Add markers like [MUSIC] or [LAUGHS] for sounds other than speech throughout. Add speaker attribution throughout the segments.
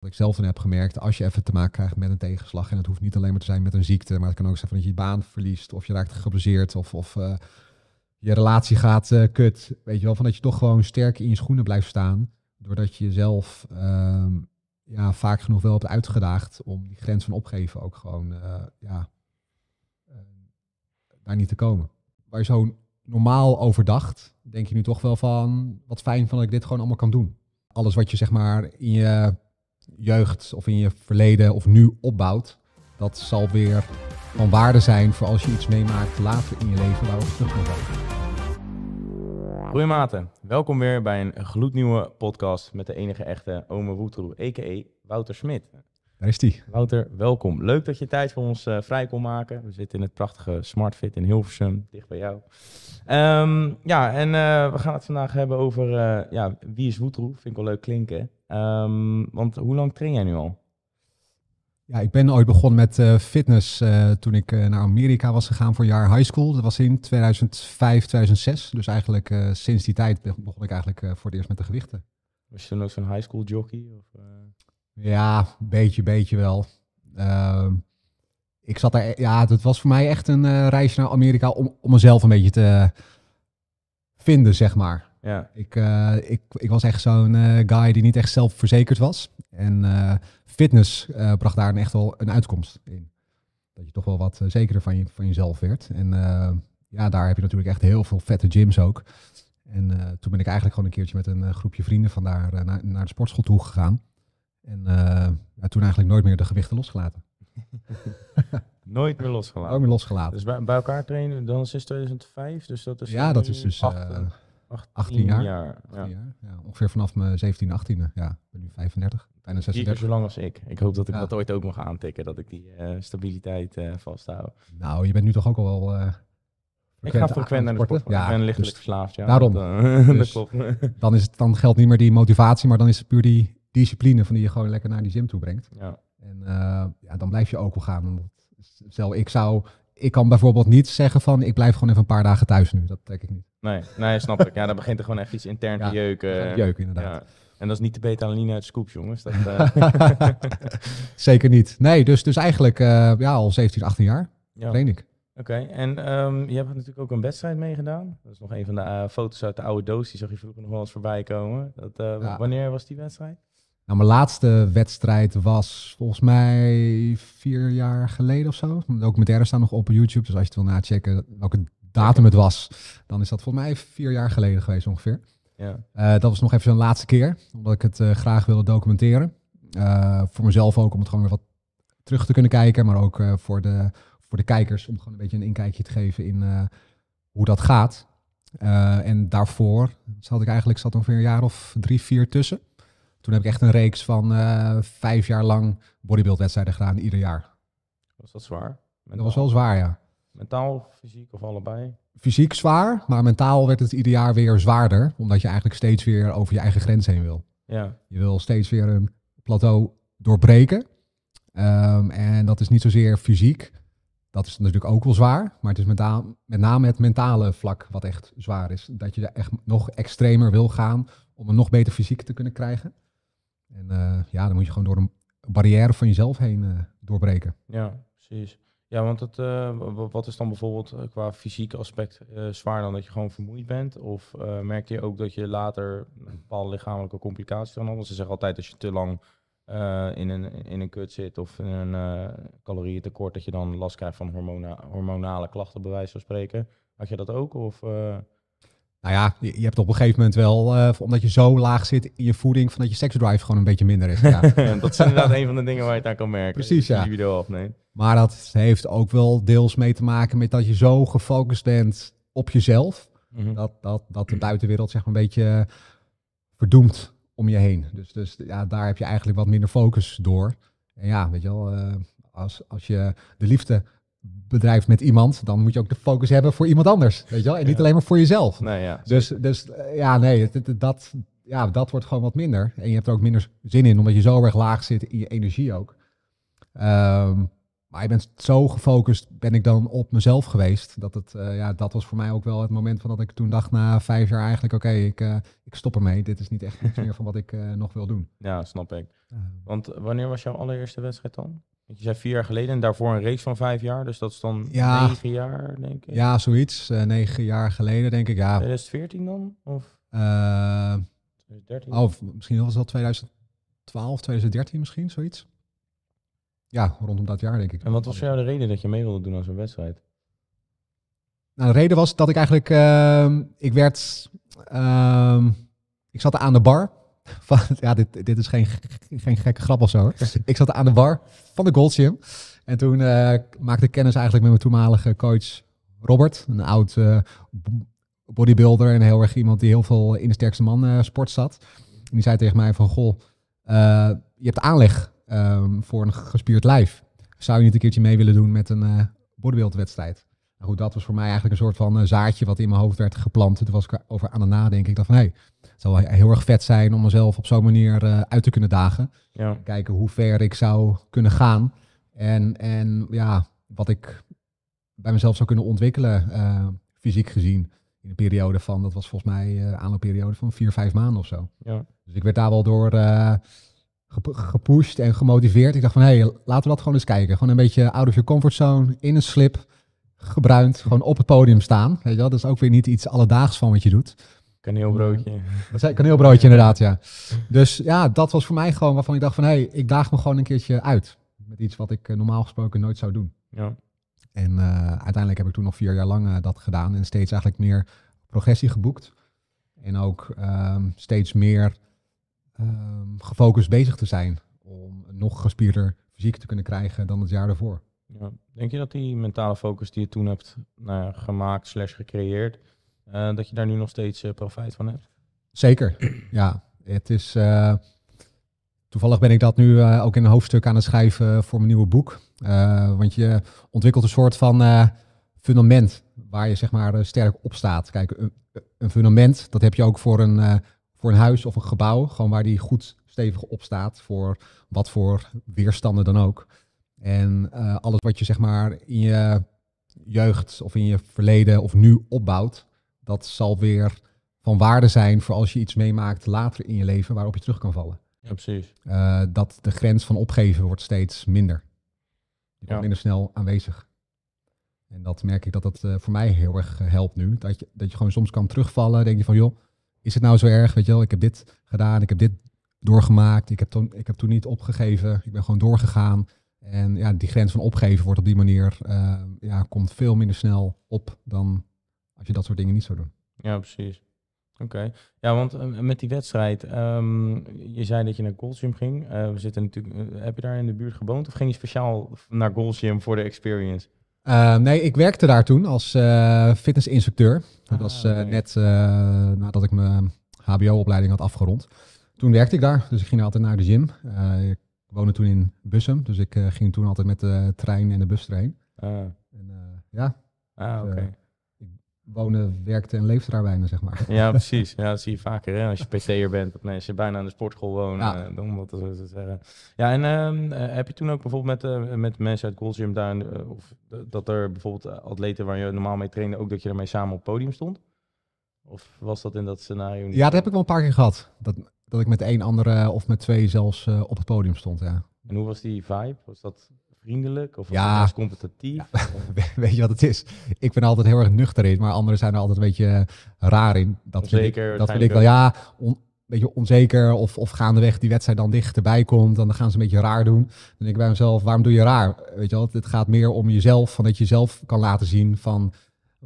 Speaker 1: Wat ik zelf dan heb gemerkt, als je even te maken krijgt met een tegenslag, en het hoeft niet alleen maar te zijn met een ziekte, maar het kan ook zijn van dat je je baan verliest, of je raakt geblesseerd, of, of uh, je relatie gaat uh, kut. Weet je wel, van dat je toch gewoon sterk in je schoenen blijft staan, doordat je jezelf uh, ja, vaak genoeg wel hebt uitgedaagd om die grens van opgeven ook gewoon uh, ja, daar niet te komen. Waar je zo normaal overdacht, denk je nu toch wel van, wat fijn van dat ik dit gewoon allemaal kan doen. Alles wat je zeg maar in je jeugd of in je verleden of nu opbouwt, dat zal weer van waarde zijn voor als je iets meemaakt later in je leven waarover je terug.
Speaker 2: Goeie welkom weer bij een gloednieuwe podcast met de enige echte Ome Woeteroe, a.k.a. Wouter Smit.
Speaker 1: Daar is die.
Speaker 2: Wouter, welkom. Leuk dat je tijd voor ons uh, vrij kon maken. We zitten in het prachtige SmartFit in Hilversum, dicht bij jou. Um, ja, en uh, we gaan het vandaag hebben over uh, ja, wie is Woeteroe. Vind ik wel leuk klinken. Um, want hoe lang train jij nu al?
Speaker 1: Ja, ik ben ooit begonnen met uh, fitness uh, toen ik uh, naar Amerika was gegaan voor een jaar high school. Dat was in 2005, 2006. Dus eigenlijk sinds die tijd begon ik eigenlijk voor het eerst met de gewichten.
Speaker 2: Was je toen ook zo'n high school jockey? Of,
Speaker 1: Ja, beetje, beetje wel. Ehm, ik zat daar, ja, het was voor mij echt een reisje naar Amerika om, om mezelf een beetje te vinden, zeg maar.
Speaker 2: Ja.
Speaker 1: Ik, uh, ik, ik was echt zo'n uh, guy die niet echt zelfverzekerd was. En uh, fitness bracht daar echt wel een uitkomst in. Dat je toch wel wat zekerder van, je, van jezelf werd. En ja, daar heb je natuurlijk echt heel veel vette gyms ook. En toen ben ik eigenlijk gewoon een keertje met een groepje vrienden vandaar naar, naar de sportschool toe gegaan. En ja, toen eigenlijk nooit meer de gewichten losgelaten. [LAUGHS]
Speaker 2: nooit meer losgelaten?
Speaker 1: Nooit meer losgelaten.
Speaker 2: Dus bij, bij elkaar trainen dan sinds 2005? Dus dat is
Speaker 1: ja, dat is dus...
Speaker 2: 18,
Speaker 1: 18 jaar.
Speaker 2: jaar.
Speaker 1: 18 ja. jaar. Ja, ongeveer vanaf mijn 17, 18e. Ja, ik ben nu 35, bijna 36.
Speaker 2: zo lang als ik. Ik hoop dat ik ja. dat ooit ook mag aantikken, dat ik die uh, stabiliteit uh, vasthoud.
Speaker 1: Nou, je bent nu toch ook al wel... Uh,
Speaker 2: ik ga frequent naar de sport. Ja, ik ben lichtelijk dus verslaafd. Ja,
Speaker 1: daarom. [LAUGHS]
Speaker 2: Dat,
Speaker 1: dus, [LAUGHS] dat [LAUGHS] dan, is het, dan geldt niet meer die motivatie, maar dan is het puur die discipline van die je gewoon lekker naar die gym toe brengt.
Speaker 2: Ja.
Speaker 1: En ja, dan blijf je ook wel gaan. Stel, ik zou ik kan bijvoorbeeld niet zeggen van ik blijf gewoon even een paar dagen thuis nu. Dat denk ik niet.
Speaker 2: Nee, nee snap ik. Ja, dan begint er gewoon echt iets intern te jeuken.
Speaker 1: Jeuken, inderdaad.
Speaker 2: En dat is niet de beta-aline uit Scoops, jongens. Dat, uh... [LAUGHS]
Speaker 1: Zeker niet. Nee, dus, dus eigenlijk uh, ja, al 17, 18 jaar ja. ik.
Speaker 2: Oké, okay. en um, je hebt natuurlijk ook een wedstrijd meegedaan. Dat is nog een van de uh, foto's uit de oude doos. Die zag je vroeger nog wel eens voorbij komen. Dat, ja. Wanneer was die wedstrijd?
Speaker 1: Nou, mijn laatste wedstrijd was volgens mij vier jaar geleden of zo. De documentaire staan nog op YouTube. Dus als je het wil nachecken welke datum het was, dan is dat volgens mij vier jaar geleden geweest ongeveer.
Speaker 2: Ja.
Speaker 1: Uh, dat was nog even zo'n laatste keer, omdat ik het uh, graag wilde documenteren. Uh, voor mezelf ook, om het gewoon weer wat terug te kunnen kijken. Maar ook voor, de, voor de kijkers, om gewoon een beetje een inkijkje te geven in hoe dat gaat. en daarvoor zat ik eigenlijk zat ongeveer een jaar of drie, vier tussen. Toen heb ik echt een reeks van vijf jaar lang bodybuildwedstrijden gedaan, ieder jaar.
Speaker 2: Was dat zwaar?
Speaker 1: Dat was wel zwaar, ja.
Speaker 2: Mentaal, fysiek of allebei?
Speaker 1: Fysiek zwaar, maar mentaal werd het ieder jaar weer zwaarder. Omdat je eigenlijk steeds weer over je eigen grens heen wil.
Speaker 2: Ja.
Speaker 1: Je wil steeds weer een plateau doorbreken. Um, en dat is niet zozeer fysiek. Dat is natuurlijk ook wel zwaar. Maar het is met, met name het mentale vlak wat echt zwaar is. Dat je er echt nog extremer wil gaan om een nog beter fysiek te kunnen krijgen. En uh, ja, dan moet je gewoon door een barrière van jezelf heen uh, doorbreken.
Speaker 2: Ja, precies. Ja, want het, uh, wat is dan bijvoorbeeld qua fysieke aspect zwaar dan dat je gewoon vermoeid bent? Of merk je ook dat je later bepaalde lichamelijke complicaties dan had? Ze zeggen altijd als je te lang in, een, in een kut zit of in een calorieëntekort, dat je dan last krijgt van hormona hormonale klachten, bij wijze van spreken. Had je dat ook? Of,
Speaker 1: nou ja, je, je, hebt op een gegeven moment wel, uh, omdat je zo laag zit in je voeding, van dat je seksdrive gewoon een beetje minder is. Ja. [LAUGHS]
Speaker 2: dat is inderdaad een van de dingen waar je het aan kan merken.
Speaker 1: Precies, ja.
Speaker 2: Die video afneemt.
Speaker 1: Maar dat heeft ook wel deels mee te maken met dat je zo gefocust bent op jezelf, mm -hmm. dat, dat, dat de buitenwereld zeg maar een beetje verdoemt om je heen. Dus, dus ja, daar heb je eigenlijk wat minder focus door. En ja, weet je wel, uh, als, als je de liefde bedrijf met iemand, dan moet je ook de focus hebben voor iemand anders. Weet je wel? En niet alleen maar voor jezelf.
Speaker 2: Nee, ja.
Speaker 1: Dus, dus ja, nee, dat, ja, dat wordt gewoon wat minder. En je hebt er ook minder zin in, omdat je zo erg laag zit in je energie ook. Um, Maar je bent zo gefocust, ben ik dan op mezelf geweest. Dat, het, eh, ja, dat was voor mij ook wel het moment van dat ik toen dacht na vijf jaar eigenlijk, oké, ik, eh, ik stop ermee. Dit is niet echt iets meer van wat ik eh, nog wil doen.
Speaker 2: Ja, snap ik. Want wanneer was jouw allereerste wedstrijd dan? Je zei vier jaar geleden en daarvoor een race van vijf jaar. Dus dat is dan
Speaker 1: Ja.
Speaker 2: negen jaar, denk ik.
Speaker 1: Ja, zoiets. Negen jaar geleden denk ik. Ja,
Speaker 2: 2014 dan? Of
Speaker 1: eh,
Speaker 2: 2013?
Speaker 1: oh, of misschien was het wel 2012, 2013 misschien, zoiets. Ja, rondom dat jaar denk ik.
Speaker 2: En wat was voor jou de reden dat je mee wilde doen aan zo'n wedstrijd?
Speaker 1: Nou, de reden was dat ik eigenlijk, ehm, ik werd, ehm, ik zat aan de bar. [LAUGHS] Van, ja, dit, dit is geen, geen gekke grap of zo. [LAUGHS] Ik zat aan de bar van de Gold Gym. En toen eh, maakte ik kennis eigenlijk met mijn toenmalige coach Robert. Een oud eh, bodybuilder en heel erg iemand die heel veel in de sterkste man eh, sport zat. En die zei tegen mij van, goh, je hebt aanleg ehm, voor een gespierd lijf. Zou je niet een keertje mee willen doen met een eh bodybuildwedstrijd? Nou goed, dat was voor mij eigenlijk een soort van eh, zaadje wat in mijn hoofd werd geplant. Toen was ik over aan het nadenken. Ik dacht van, hé, hey, het zou heel erg vet zijn om mezelf op zo'n manier eh, uit te kunnen dagen.
Speaker 2: Ja,
Speaker 1: Kijken hoe ver ik zou kunnen gaan. En, en ja, wat ik bij mezelf zou kunnen ontwikkelen, fysiek gezien. In een periode van, dat was volgens mij eh aanloopperiode van vier, vijf maanden of zo.
Speaker 2: ja.
Speaker 1: Dus ik werd daar wel door gepusht en gemotiveerd. Ik dacht van, hé, hey, laten we dat gewoon eens kijken. Gewoon een beetje out of your comfort zone, in een slip, gebruind, gewoon op het podium staan. Weet je wel? Dat is ook weer niet iets alledaags van wat je doet.
Speaker 2: Kaneelbroodje.
Speaker 1: Dat zei kaneelbroodje inderdaad, ja. Dus ja, dat was voor mij gewoon waarvan ik dacht van, hé, hey, ik daag me gewoon een keertje uit. Met iets wat ik eh, normaal gesproken nooit zou doen.
Speaker 2: Ja,
Speaker 1: En eh, uiteindelijk heb ik toen nog vier jaar lang eh, dat gedaan en steeds eigenlijk meer progressie geboekt. En ook ehm, steeds meer ehm, gefocust bezig te zijn om een nog gespierder fysiek te kunnen krijgen dan het jaar daarvoor.
Speaker 2: ja. Denk je dat die mentale focus die je toen hebt nou gemaakt slash gecreëerd, eh, dat je daar nu nog steeds eh, profijt van hebt?
Speaker 1: Zeker, [CLEARS THROAT] ja. Het is, eh, toevallig ben ik dat nu ook in een hoofdstuk aan het schrijven voor mijn nieuwe boek. Want je ontwikkelt een soort van fundament waar je zeg maar sterk op staat. Kijk, een, een fundament, dat heb je ook voor een, voor een huis of een gebouw. Gewoon waar die goed stevig op staat voor wat voor weerstanden dan ook. En eh, alles wat je zeg maar in je jeugd of in je verleden of nu opbouwt, dat zal weer van waarde zijn voor als je iets meemaakt later in je leven waarop je terug kan vallen.
Speaker 2: Ja, precies.
Speaker 1: Eh, dat de grens van opgeven wordt steeds minder.
Speaker 2: Ja.
Speaker 1: minder snel aanwezig. En dat merk ik dat dat eh, voor mij heel erg helpt nu. Dat je, dat je gewoon soms kan terugvallen. Denk je van, joh, is het nou zo erg? Weet je wel, ik heb dit gedaan, ik heb dit doorgemaakt. Ik heb, toen, ik heb toen niet opgegeven. Ik ben gewoon doorgegaan. En ja, die grens van opgeven wordt op die manier, eh, ja, komt veel minder snel op dan als je dat soort dingen niet zou doen.
Speaker 2: Ja, precies. Oké. Ja, want eh, met die wedstrijd, ehm, je zei dat je naar Goldgym ging. Eh, we zitten natuurlijk, heb je daar in de buurt gewoond of ging je speciaal naar Goldgym voor de experience?
Speaker 1: Uh, nee, ik werkte daar toen als uh, fitnessinstructeur. Dat
Speaker 2: Ah,
Speaker 1: was uh,
Speaker 2: oké.
Speaker 1: net nadat ik mijn HBO-opleiding had afgerond. Toen werkte ik daar, dus ik ging altijd naar de gym. Ik woonde toen in Bussum, dus ik ging toen altijd met de trein en de bus erheen.
Speaker 2: Ah,
Speaker 1: En, ja,
Speaker 2: ah
Speaker 1: Dus,
Speaker 2: oké.
Speaker 1: eh, woonde, werkte en leefde daar bijna, zeg maar.
Speaker 2: Ja, precies. Ja, dat zie je vaker hè? als je PT'er bent, dat mensen bijna aan de sportschool wonen,
Speaker 1: Ja.
Speaker 2: eh, wat te te zeggen. Ja, en ehm, eh, heb je toen ook bijvoorbeeld met, eh, met mensen uit Goldgym daar, eh, of eh, dat er bijvoorbeeld eh, atleten waar je normaal mee trainde, ook dat je daarmee samen op het podium stond? Of was dat in dat scenario niet?
Speaker 1: Ja, dat heb ik wel een paar keer gehad. Dat, dat ik met één andere of met twee zelfs op het podium stond, ja.
Speaker 2: En hoe was die vibe? Was dat vriendelijk of
Speaker 1: Ja.
Speaker 2: competitief? [LAUGHS]
Speaker 1: Weet je wat het is? Ik ben altijd heel erg nuchter in, maar anderen zijn er altijd een beetje eh, raar in. Dat vind ik,
Speaker 2: Onzeker
Speaker 1: dat vind ik wel, ja, on, een beetje onzeker. Of, of gaandeweg die wedstrijd dan dichterbij komt, dan gaan ze een beetje raar doen. Dan denk ik bij mezelf, waarom doe je raar? Weet je wel, het gaat meer om jezelf, van dat je jezelf kan laten zien van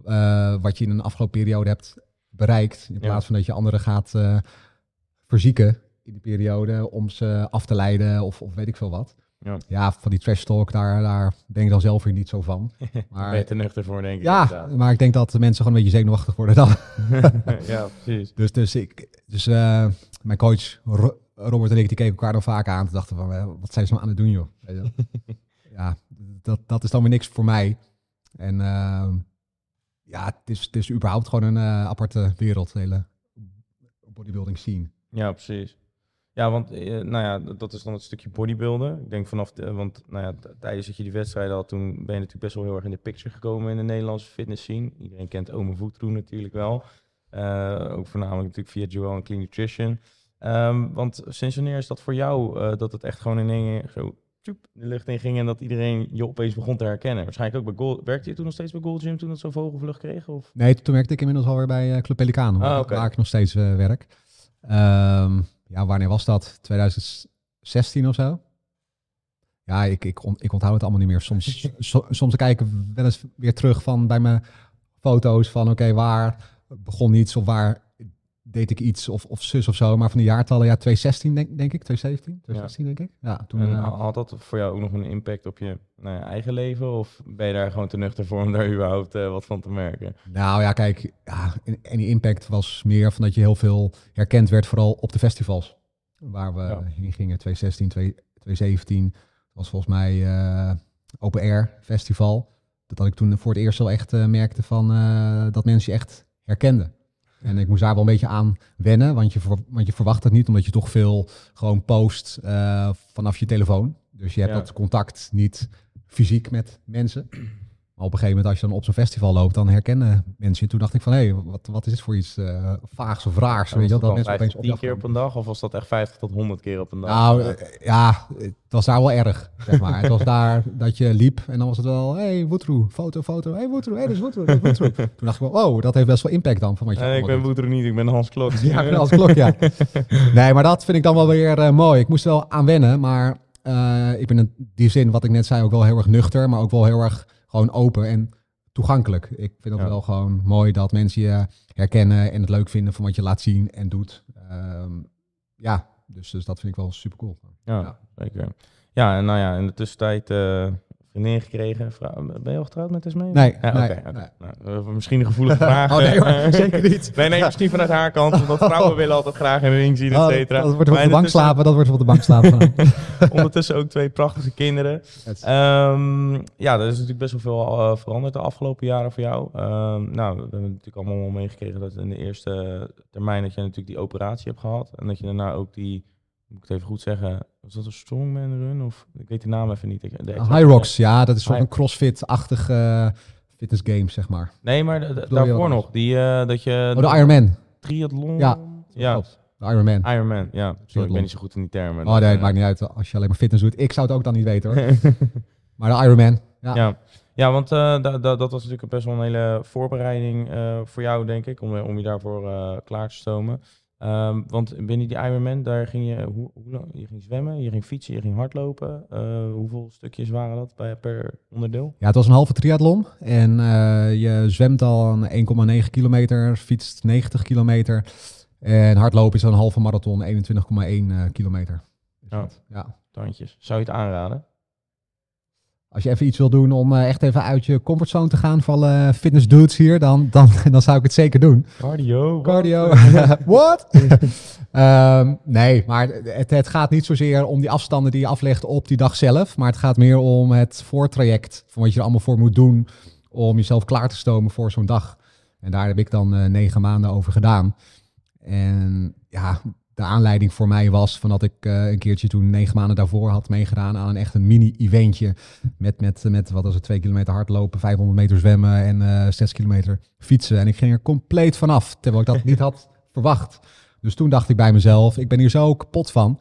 Speaker 1: uh, wat je in een afgelopen periode hebt bereikt. In plaats
Speaker 2: Ja.
Speaker 1: van dat je anderen gaat uh, verzieken in die periode om ze af te leiden of, of weet ik veel wat.
Speaker 2: Ja.
Speaker 1: Ja, van die trash talk, daar, daar ben ik dan zelf weer niet zo van. [LAUGHS] Maar-
Speaker 2: ben je te nuchter voor, denk ik.
Speaker 1: Ja,
Speaker 2: inderdaad.
Speaker 1: maar ik denk dat de mensen gewoon een beetje zenuwachtig worden dan. [LAUGHS]
Speaker 2: ja, precies.
Speaker 1: Dus, dus, ik, dus eh, mijn coach Ro- Robert en ik, die keken elkaar dan vaak aan. Toen dachten we, eh, wat zijn ze nou aan het doen, joh? Weet je wel? [LAUGHS] ja, dat, dat is dan weer niks voor mij. En ehm, ja, het is, het is überhaupt gewoon een eh, aparte wereld, de hele bodybuilding scene.
Speaker 2: Ja, precies. Ja, want eh, nou ja, dat is dan het stukje bodybuilden. Ik denk vanaf, de, want nou ja, tijdens dat je die wedstrijden had, toen ben je natuurlijk best wel heel erg in de picture gekomen in de Nederlandse fitness scene. Iedereen kent Ome Voetroe natuurlijk wel. Eh, ook voornamelijk natuurlijk via Joel en Clean Nutrition. Ehm, want sinds wanneer is dat voor jou eh, dat het echt gewoon in één keer zo tjoep, de lucht in ging en dat iedereen je opeens begon te herkennen? Waarschijnlijk ook bij Gold. Werkte je toen nog steeds bij Gold Gym toen het zo'n vogelvlucht kreeg? Of?
Speaker 1: Nee, toen werkte ik inmiddels alweer bij Club Pelikaan, waar,
Speaker 2: Ah, oké.
Speaker 1: waar ik nog steeds werk. Ehm, ja, wanneer was dat? 2016 of zo? Ja, ik, ik, on- ik onthoud het allemaal niet meer. Soms, [LAUGHS] so- soms kijk ik wel eens weer terug van bij mijn foto's van oké, waar begon iets of waar deed ik iets of, of zus of zo. Maar van de jaartallen, ja, 2016 denk, denk ik, 2017, 2016 denk ik. Ja, toen,
Speaker 2: En ha- had dat voor jou ook nog een impact op je nou ja, eigen leven? Of ben je daar gewoon te nuchter voor om daar überhaupt eh, wat van te merken?
Speaker 1: Nou ja, kijk, ja, en, die impact was meer van dat je heel veel herkend werd, vooral op de festivals. Waar we
Speaker 2: Ja.
Speaker 1: heen gingen, 2016, 2 2017. was volgens mij eh, Open Air Festival. Dat had ik toen voor het eerst wel echt eh, merkte van dat mensen je echt herkenden. En ik moest daar wel een beetje aan wennen, want je, want je verwacht het niet, omdat je toch veel gewoon post eh, vanaf je telefoon. Dus je hebt
Speaker 2: Ja.
Speaker 1: dat contact niet fysiek met mensen. Maar op een gegeven moment, als je dan op zo'n festival loopt, dan herkennen mensen je. Toen dacht ik van, hé, wat, wat is dit voor iets eh, vaags of raars?
Speaker 2: En
Speaker 1: weet je,
Speaker 2: dat
Speaker 1: mensen
Speaker 2: 50,
Speaker 1: opeens op
Speaker 2: 10
Speaker 1: je
Speaker 2: keer op een dag? Of was dat echt 50 tot 100 keer op een dag?
Speaker 1: Nou, eh, ja, het was daar wel erg, zeg maar. het was daar dat je liep en dan was het wel, hé, hey, Woetroe, foto, foto, hé, hey, Woetroe, hé, hey, dat is Woetroe, dat is Woetroe. [LAUGHS] Toen dacht ik wel, wow, dat heeft best wel impact dan. Van wat je
Speaker 2: Nee, ik ben
Speaker 1: doet.
Speaker 2: Woeter niet, ik ben Hans Klok. [LAUGHS]
Speaker 1: Ja, ik ben als klok, ja. [LAUGHS] Nee, maar dat vind ik dan wel weer eh, mooi. Ik moest wel aan wennen, maar ik ben in die zin, wat ik net zei, ook wel heel erg nuchter, maar ook wel heel erg gewoon open en toegankelijk. Ik vind het
Speaker 2: Ja.
Speaker 1: wel gewoon mooi dat mensen je herkennen en het leuk vinden van wat je laat zien en doet. Ehm, ja, dus, dus dat vind ik wel super cool.
Speaker 2: Ja,
Speaker 1: Ja.
Speaker 2: zeker. Ja, en nou ja, in de tussentijd eh vriendin gekregen. Ben je al getrouwd met Esmee?
Speaker 1: Nee,
Speaker 2: Ja,
Speaker 1: nee, nee.
Speaker 2: Nou, misschien een gevoelige [LAUGHS] vraag.
Speaker 1: Oh nee hoor, [LAUGHS] zeker niet.
Speaker 2: Nee, nee, misschien vanuit haar kant. Want vrouwen willen altijd graag een ring zien, et
Speaker 1: Oh,
Speaker 2: cetera.
Speaker 1: dat, dat wordt op de bank slapen, dat wordt op de bank slapen. [LAUGHS]
Speaker 2: Ondertussen ook twee prachtige kinderen. Ehm, ja, er is natuurlijk best wel veel eh, veranderd de afgelopen jaren voor jou. Ehm, nou, we hebben natuurlijk allemaal meegekregen dat in de eerste termijn dat je natuurlijk die operatie hebt gehad. En dat je daarna ook die, moet ik het even goed zeggen, was dat een strongman run? Of ik weet de naam even niet. Ik- de exacte-
Speaker 1: High Rocks, ja, dat is soort
Speaker 2: High-
Speaker 1: een crossfit-achtig eh, fitness game, zeg maar.
Speaker 2: Nee, maar daarvoor nog. Die, eh, dat je...
Speaker 1: Oh, de Ironman.
Speaker 2: Triathlon?
Speaker 1: Ja.
Speaker 2: Ja.
Speaker 1: De Ironman.
Speaker 2: Ironman. Ja, sorry, ik ben niet zo goed in die termen.
Speaker 1: Oh nee, het
Speaker 2: Eh,
Speaker 1: maakt niet uit als je alleen maar fitness doet. Ik zou het ook dan niet weten hoor. [LAUGHS] Maar de Ironman, ja.
Speaker 2: Ja, ja want da- da- dat was natuurlijk best wel een hele voorbereiding voor jou, denk ik, om, om je daarvoor klaar te stomen. Ehm, want binnen die Ironman, daar ging je, hoe, hoe je ging zwemmen, je ging fietsen, je ging hardlopen. Eh, hoeveel stukjes waren dat bij, per onderdeel?
Speaker 1: Ja, het was een halve triathlon. En eh, je zwemt al een 1,9 kilometer, fietst 90 kilometer. En hardlopen is dan een halve marathon, 21,1 eh, kilometer. Dat, ja.
Speaker 2: Tandjes. Zou je het aanraden?
Speaker 1: Als je even iets wil doen om eh, echt even uit je comfortzone te gaan van alle fitness dudes hier, dan, dan, [LAUGHS] dan zou ik het zeker doen.
Speaker 2: Cardio.
Speaker 1: Cardio. [LAUGHS] What? [LAUGHS] Ehm, nee, maar het, het gaat niet zozeer om die afstanden die je aflegt op die dag zelf. Maar het gaat meer om het voortraject. Van wat je er allemaal voor moet doen om jezelf klaar te stomen voor zo'n dag. En daar heb ik dan eh, negen maanden over gedaan. En ja, de aanleiding voor mij was van dat ik eh, een keertje toen negen maanden daarvoor had meegedaan aan een echt een mini-eventje. Met, met, met wat was het, twee kilometer hardlopen, 500 meter zwemmen en eh zes kilometer fietsen. En ik ging er compleet vanaf, terwijl ik dat niet had [LAUGHS] verwacht. Dus toen dacht ik bij mezelf, ik ben hier zo kapot van.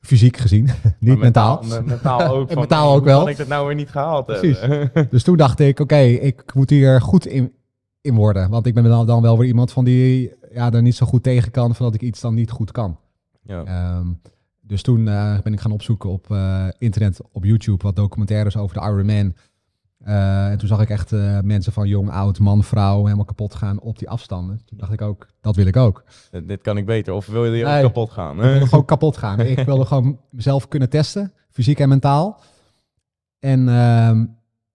Speaker 1: Fysiek gezien, [LAUGHS] niet mentaal.
Speaker 2: me- Mentaal ook.
Speaker 1: En [LAUGHS]
Speaker 2: van,
Speaker 1: mentaal ook wel.
Speaker 2: kan ik dat nou weer niet gehaald
Speaker 1: Precies.
Speaker 2: hebben?
Speaker 1: Dus toen dacht ik, oké, ik moet hier goed in, in worden. Want ik ben dan wel weer iemand van die ja, er niet zo goed tegen kan, van dat ik iets dan niet goed kan.
Speaker 2: ja.
Speaker 1: Ehm, dus toen eh, ben ik gaan opzoeken op eh, internet, op YouTube, wat documentaires over de Ironman. Eh en toen zag ik echt mensen van jong, oud, man, vrouw helemaal kapot gaan op die afstanden. Toen dacht ik ook, dat wil ik ook.
Speaker 2: Dit, dit kan ik beter. Of wil je
Speaker 1: Nee.
Speaker 2: ook kapot gaan?
Speaker 1: Ik wilde gewoon kapot gaan. [LAUGHS] Ik wilde gewoon mezelf kunnen testen, fysiek en mentaal. En ehm,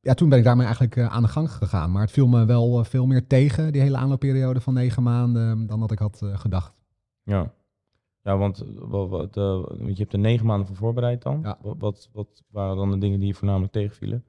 Speaker 1: ja, toen ben ik daarmee eigenlijk eh, aan de gang gegaan. Maar het viel me wel eh, veel meer tegen, die hele aanloopperiode van negen maanden, dan dat ik had eh, gedacht.
Speaker 2: Ja. Ja, want wat, wat, je hebt er negen maanden voor voorbereid dan.
Speaker 1: Ja.
Speaker 2: Wat, wat, wat waren dan de dingen die je voornamelijk tegenvielen?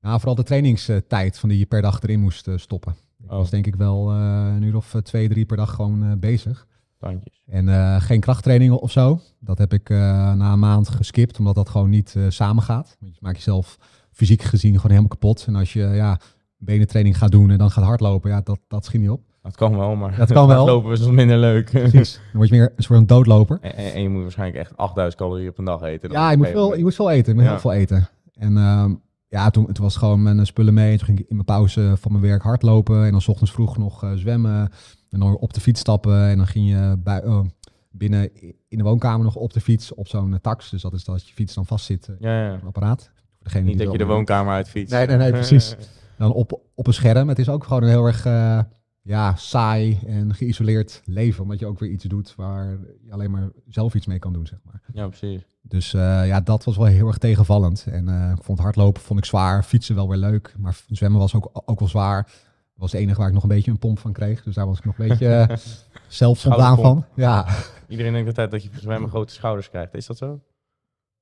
Speaker 1: Nou, vooral de trainingstijd van die je per dag erin moest stoppen. Ik
Speaker 2: Oh.
Speaker 1: was denk ik wel een uur of twee, drie per dag gewoon bezig.
Speaker 2: Tandjes.
Speaker 1: En geen krachttrainingen of zo. Dat heb ik na een maand geskipt, omdat dat gewoon niet samengaat. Want je maakt jezelf fysiek gezien gewoon helemaal kapot. En als je ja, benentraining gaat doen en dan gaat hardlopen, ja, dat, dat schiet niet op.
Speaker 2: Dat kan wel, maar
Speaker 1: Dat kan [LAUGHS] wel.
Speaker 2: lopen is wat minder leuk.
Speaker 1: Precies. [LAUGHS] Dan word je meer een soort van doodloper.
Speaker 2: en, en- en je moet waarschijnlijk echt 8000 calorieën op een dag eten. dan
Speaker 1: Ja, je moet, veel, je moet veel eten. Je moet
Speaker 2: Ja.
Speaker 1: heel veel eten. En ehm, ja, toen, toen was het gewoon mijn eh, spullen mee. Toen ging ik in mijn pauze van mijn werk hardlopen. En dan 's ochtends vroeg nog eh, zwemmen. En dan op de fiets stappen. En dan ging je bij, eh, binnen in de woonkamer nog op de fiets op zo'n eh, tax. Dus dat is dat je fiets dan vastzit eh,
Speaker 2: Ja, ja.
Speaker 1: op een apparaat. Degene
Speaker 2: Niet
Speaker 1: die
Speaker 2: dat je de woonkamer uitfietst.
Speaker 1: Nee, nee, nee, [LAUGHS] precies. Dan op, op een scherm. Het is ook gewoon een heel erg eh, ja, saai en geïsoleerd leven. Omdat je ook weer iets doet waar je alleen maar zelf iets mee kan doen, zeg maar.
Speaker 2: Ja, precies.
Speaker 1: Dus eh, ja, dat was wel heel erg tegenvallend. En eh, ik vond hardlopen vond ik zwaar, fietsen wel weer leuk, maar zwemmen was ook, ook wel zwaar. Dat was het enige waar ik nog een beetje een pomp van kreeg. Dus daar was ik nog een beetje [LAUGHS] zelf voldaan van. Ja,
Speaker 2: Iedereen denkt altijd dat je voor zwemmen grote schouders krijgt. Is dat zo?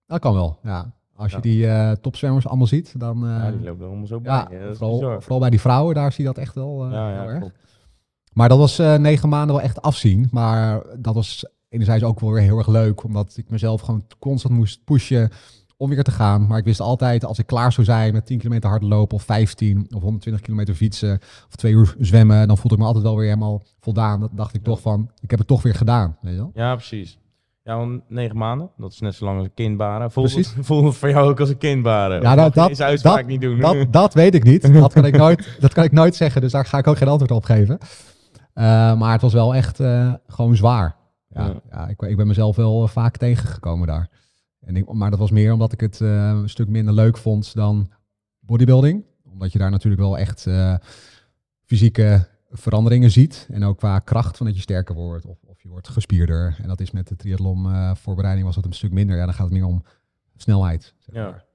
Speaker 1: dat kan wel. Ja. Als je die eh, topzwemmers allemaal ziet, dan... eh,
Speaker 2: ja, die lopen er allemaal zo bij.
Speaker 1: ja, vooral, bij die vrouwen, daar zie je dat echt wel eh,
Speaker 2: Ja,
Speaker 1: heel
Speaker 2: ja,
Speaker 1: erg.
Speaker 2: klopt.
Speaker 1: Maar dat was eh, negen maanden wel echt afzien. Maar dat was enerzijds ook wel weer heel erg leuk. Omdat ik mezelf gewoon constant moest pushen om weer te gaan. Maar ik wist altijd, als ik klaar zou zijn met 10 kilometer hardlopen of 15 of 120 kilometer fietsen of twee uur zwemmen, dan voelde ik me altijd wel weer helemaal voldaan. Dat dacht ik toch van, ik heb het toch weer gedaan. Weet je wel?
Speaker 2: Ja, precies. Ja, negen maanden, dat is net zo lang als een kind baren. Voelt
Speaker 1: Precies. [LAUGHS]
Speaker 2: het, voelt het voor jou ook als een kind baren?
Speaker 1: Ja,
Speaker 2: Of
Speaker 1: dat- dat-
Speaker 2: deze uitspraak
Speaker 1: dat-
Speaker 2: niet doen.
Speaker 1: Dat, dat weet ik niet. [LAUGHS] Dat kan ik, nooit, dat kan ik nooit zeggen. Dus daar ga ik ook geen antwoord op geven. Eh, maar het was wel echt eh, gewoon zwaar. Ja,
Speaker 2: Ja.
Speaker 1: ja. ik, ik ben mezelf wel eh, vaak tegengekomen daar. En ik, maar dat was meer omdat ik het een stuk minder leuk vond dan bodybuilding. Omdat je daar natuurlijk wel echt fysieke veranderingen ziet. En ook qua kracht van dat je sterker wordt of je wordt gespierder. En dat is met de triathlon eh, voorbereiding was dat een stuk minder. Ja, dan gaat het meer om snelheid. Zeg
Speaker 2: Ja.
Speaker 1: maar.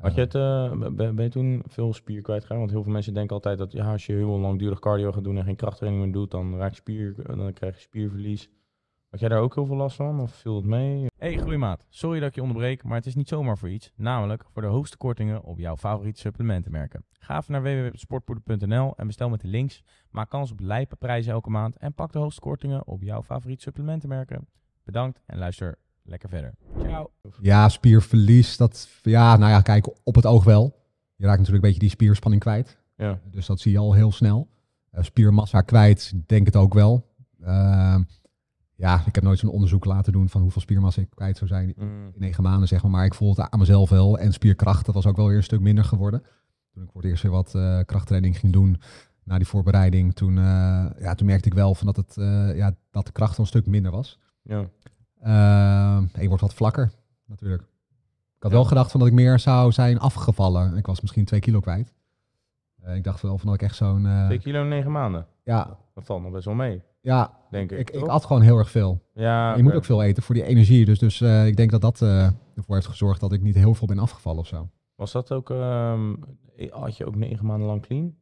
Speaker 2: Had je het, eh, ben, je toen veel spier kwijtgeraakt? Want heel veel mensen denken altijd dat ja, als je heel langdurig cardio gaat doen en geen krachttraining meer doet, dan raak je spier, dan krijg je spierverlies. Had jij daar ook heel veel last van of viel het mee? Hey groeimaat, sorry dat ik je onderbreek, maar het is niet zomaar voor iets. Namelijk voor de hoogste kortingen op jouw favoriete supplementenmerken. Ga even naar www.sportpoeder.nl en bestel met de links. Maak kans op lijpe prijzen elke maand en pak de hoogste kortingen op jouw favoriete supplementenmerken. Bedankt en luister lekker verder. Ciao.
Speaker 1: Ja, spierverlies, dat, ja, nou ja, kijk, op het oog wel. Je raakt natuurlijk een beetje die spierspanning kwijt.
Speaker 2: Ja,
Speaker 1: Dus dat zie je al heel snel. Eh, spiermassa kwijt, denk het ook wel. Ehm, ja, ik heb nooit zo'n onderzoek laten doen van hoeveel spiermassa ik kwijt zou zijn
Speaker 2: Mm,
Speaker 1: in negen maanden, zeg maar. Maar ik voel het aan mezelf wel. En spierkracht, dat was ook wel weer een stuk minder geworden. Toen ik voor het eerst weer wat eh, krachttraining ging doen, na die voorbereiding, toen, eh, ja, toen merkte ik wel van dat, het, eh, ja, dat de kracht een stuk minder was.
Speaker 2: ja.
Speaker 1: Ehm, je wordt wat vlakker, natuurlijk. Ik had
Speaker 2: Ja.
Speaker 1: wel gedacht van dat ik meer zou zijn afgevallen. Ik was misschien twee kilo kwijt. Ik dacht wel van dat ik echt zo'n...
Speaker 2: 2 kilo in 9 maanden.
Speaker 1: ja,
Speaker 2: Dat valt nog best wel mee,
Speaker 1: ja
Speaker 2: denk ik.
Speaker 1: ik, ik at gewoon heel erg veel.
Speaker 2: ja,
Speaker 1: je moet ook veel eten voor die energie. Dus, dus eh, ik denk dat dat eh, ervoor heeft gezorgd dat ik niet heel veel ben afgevallen of zo.
Speaker 2: Was dat ook, ehm, had je ook negen maanden lang clean?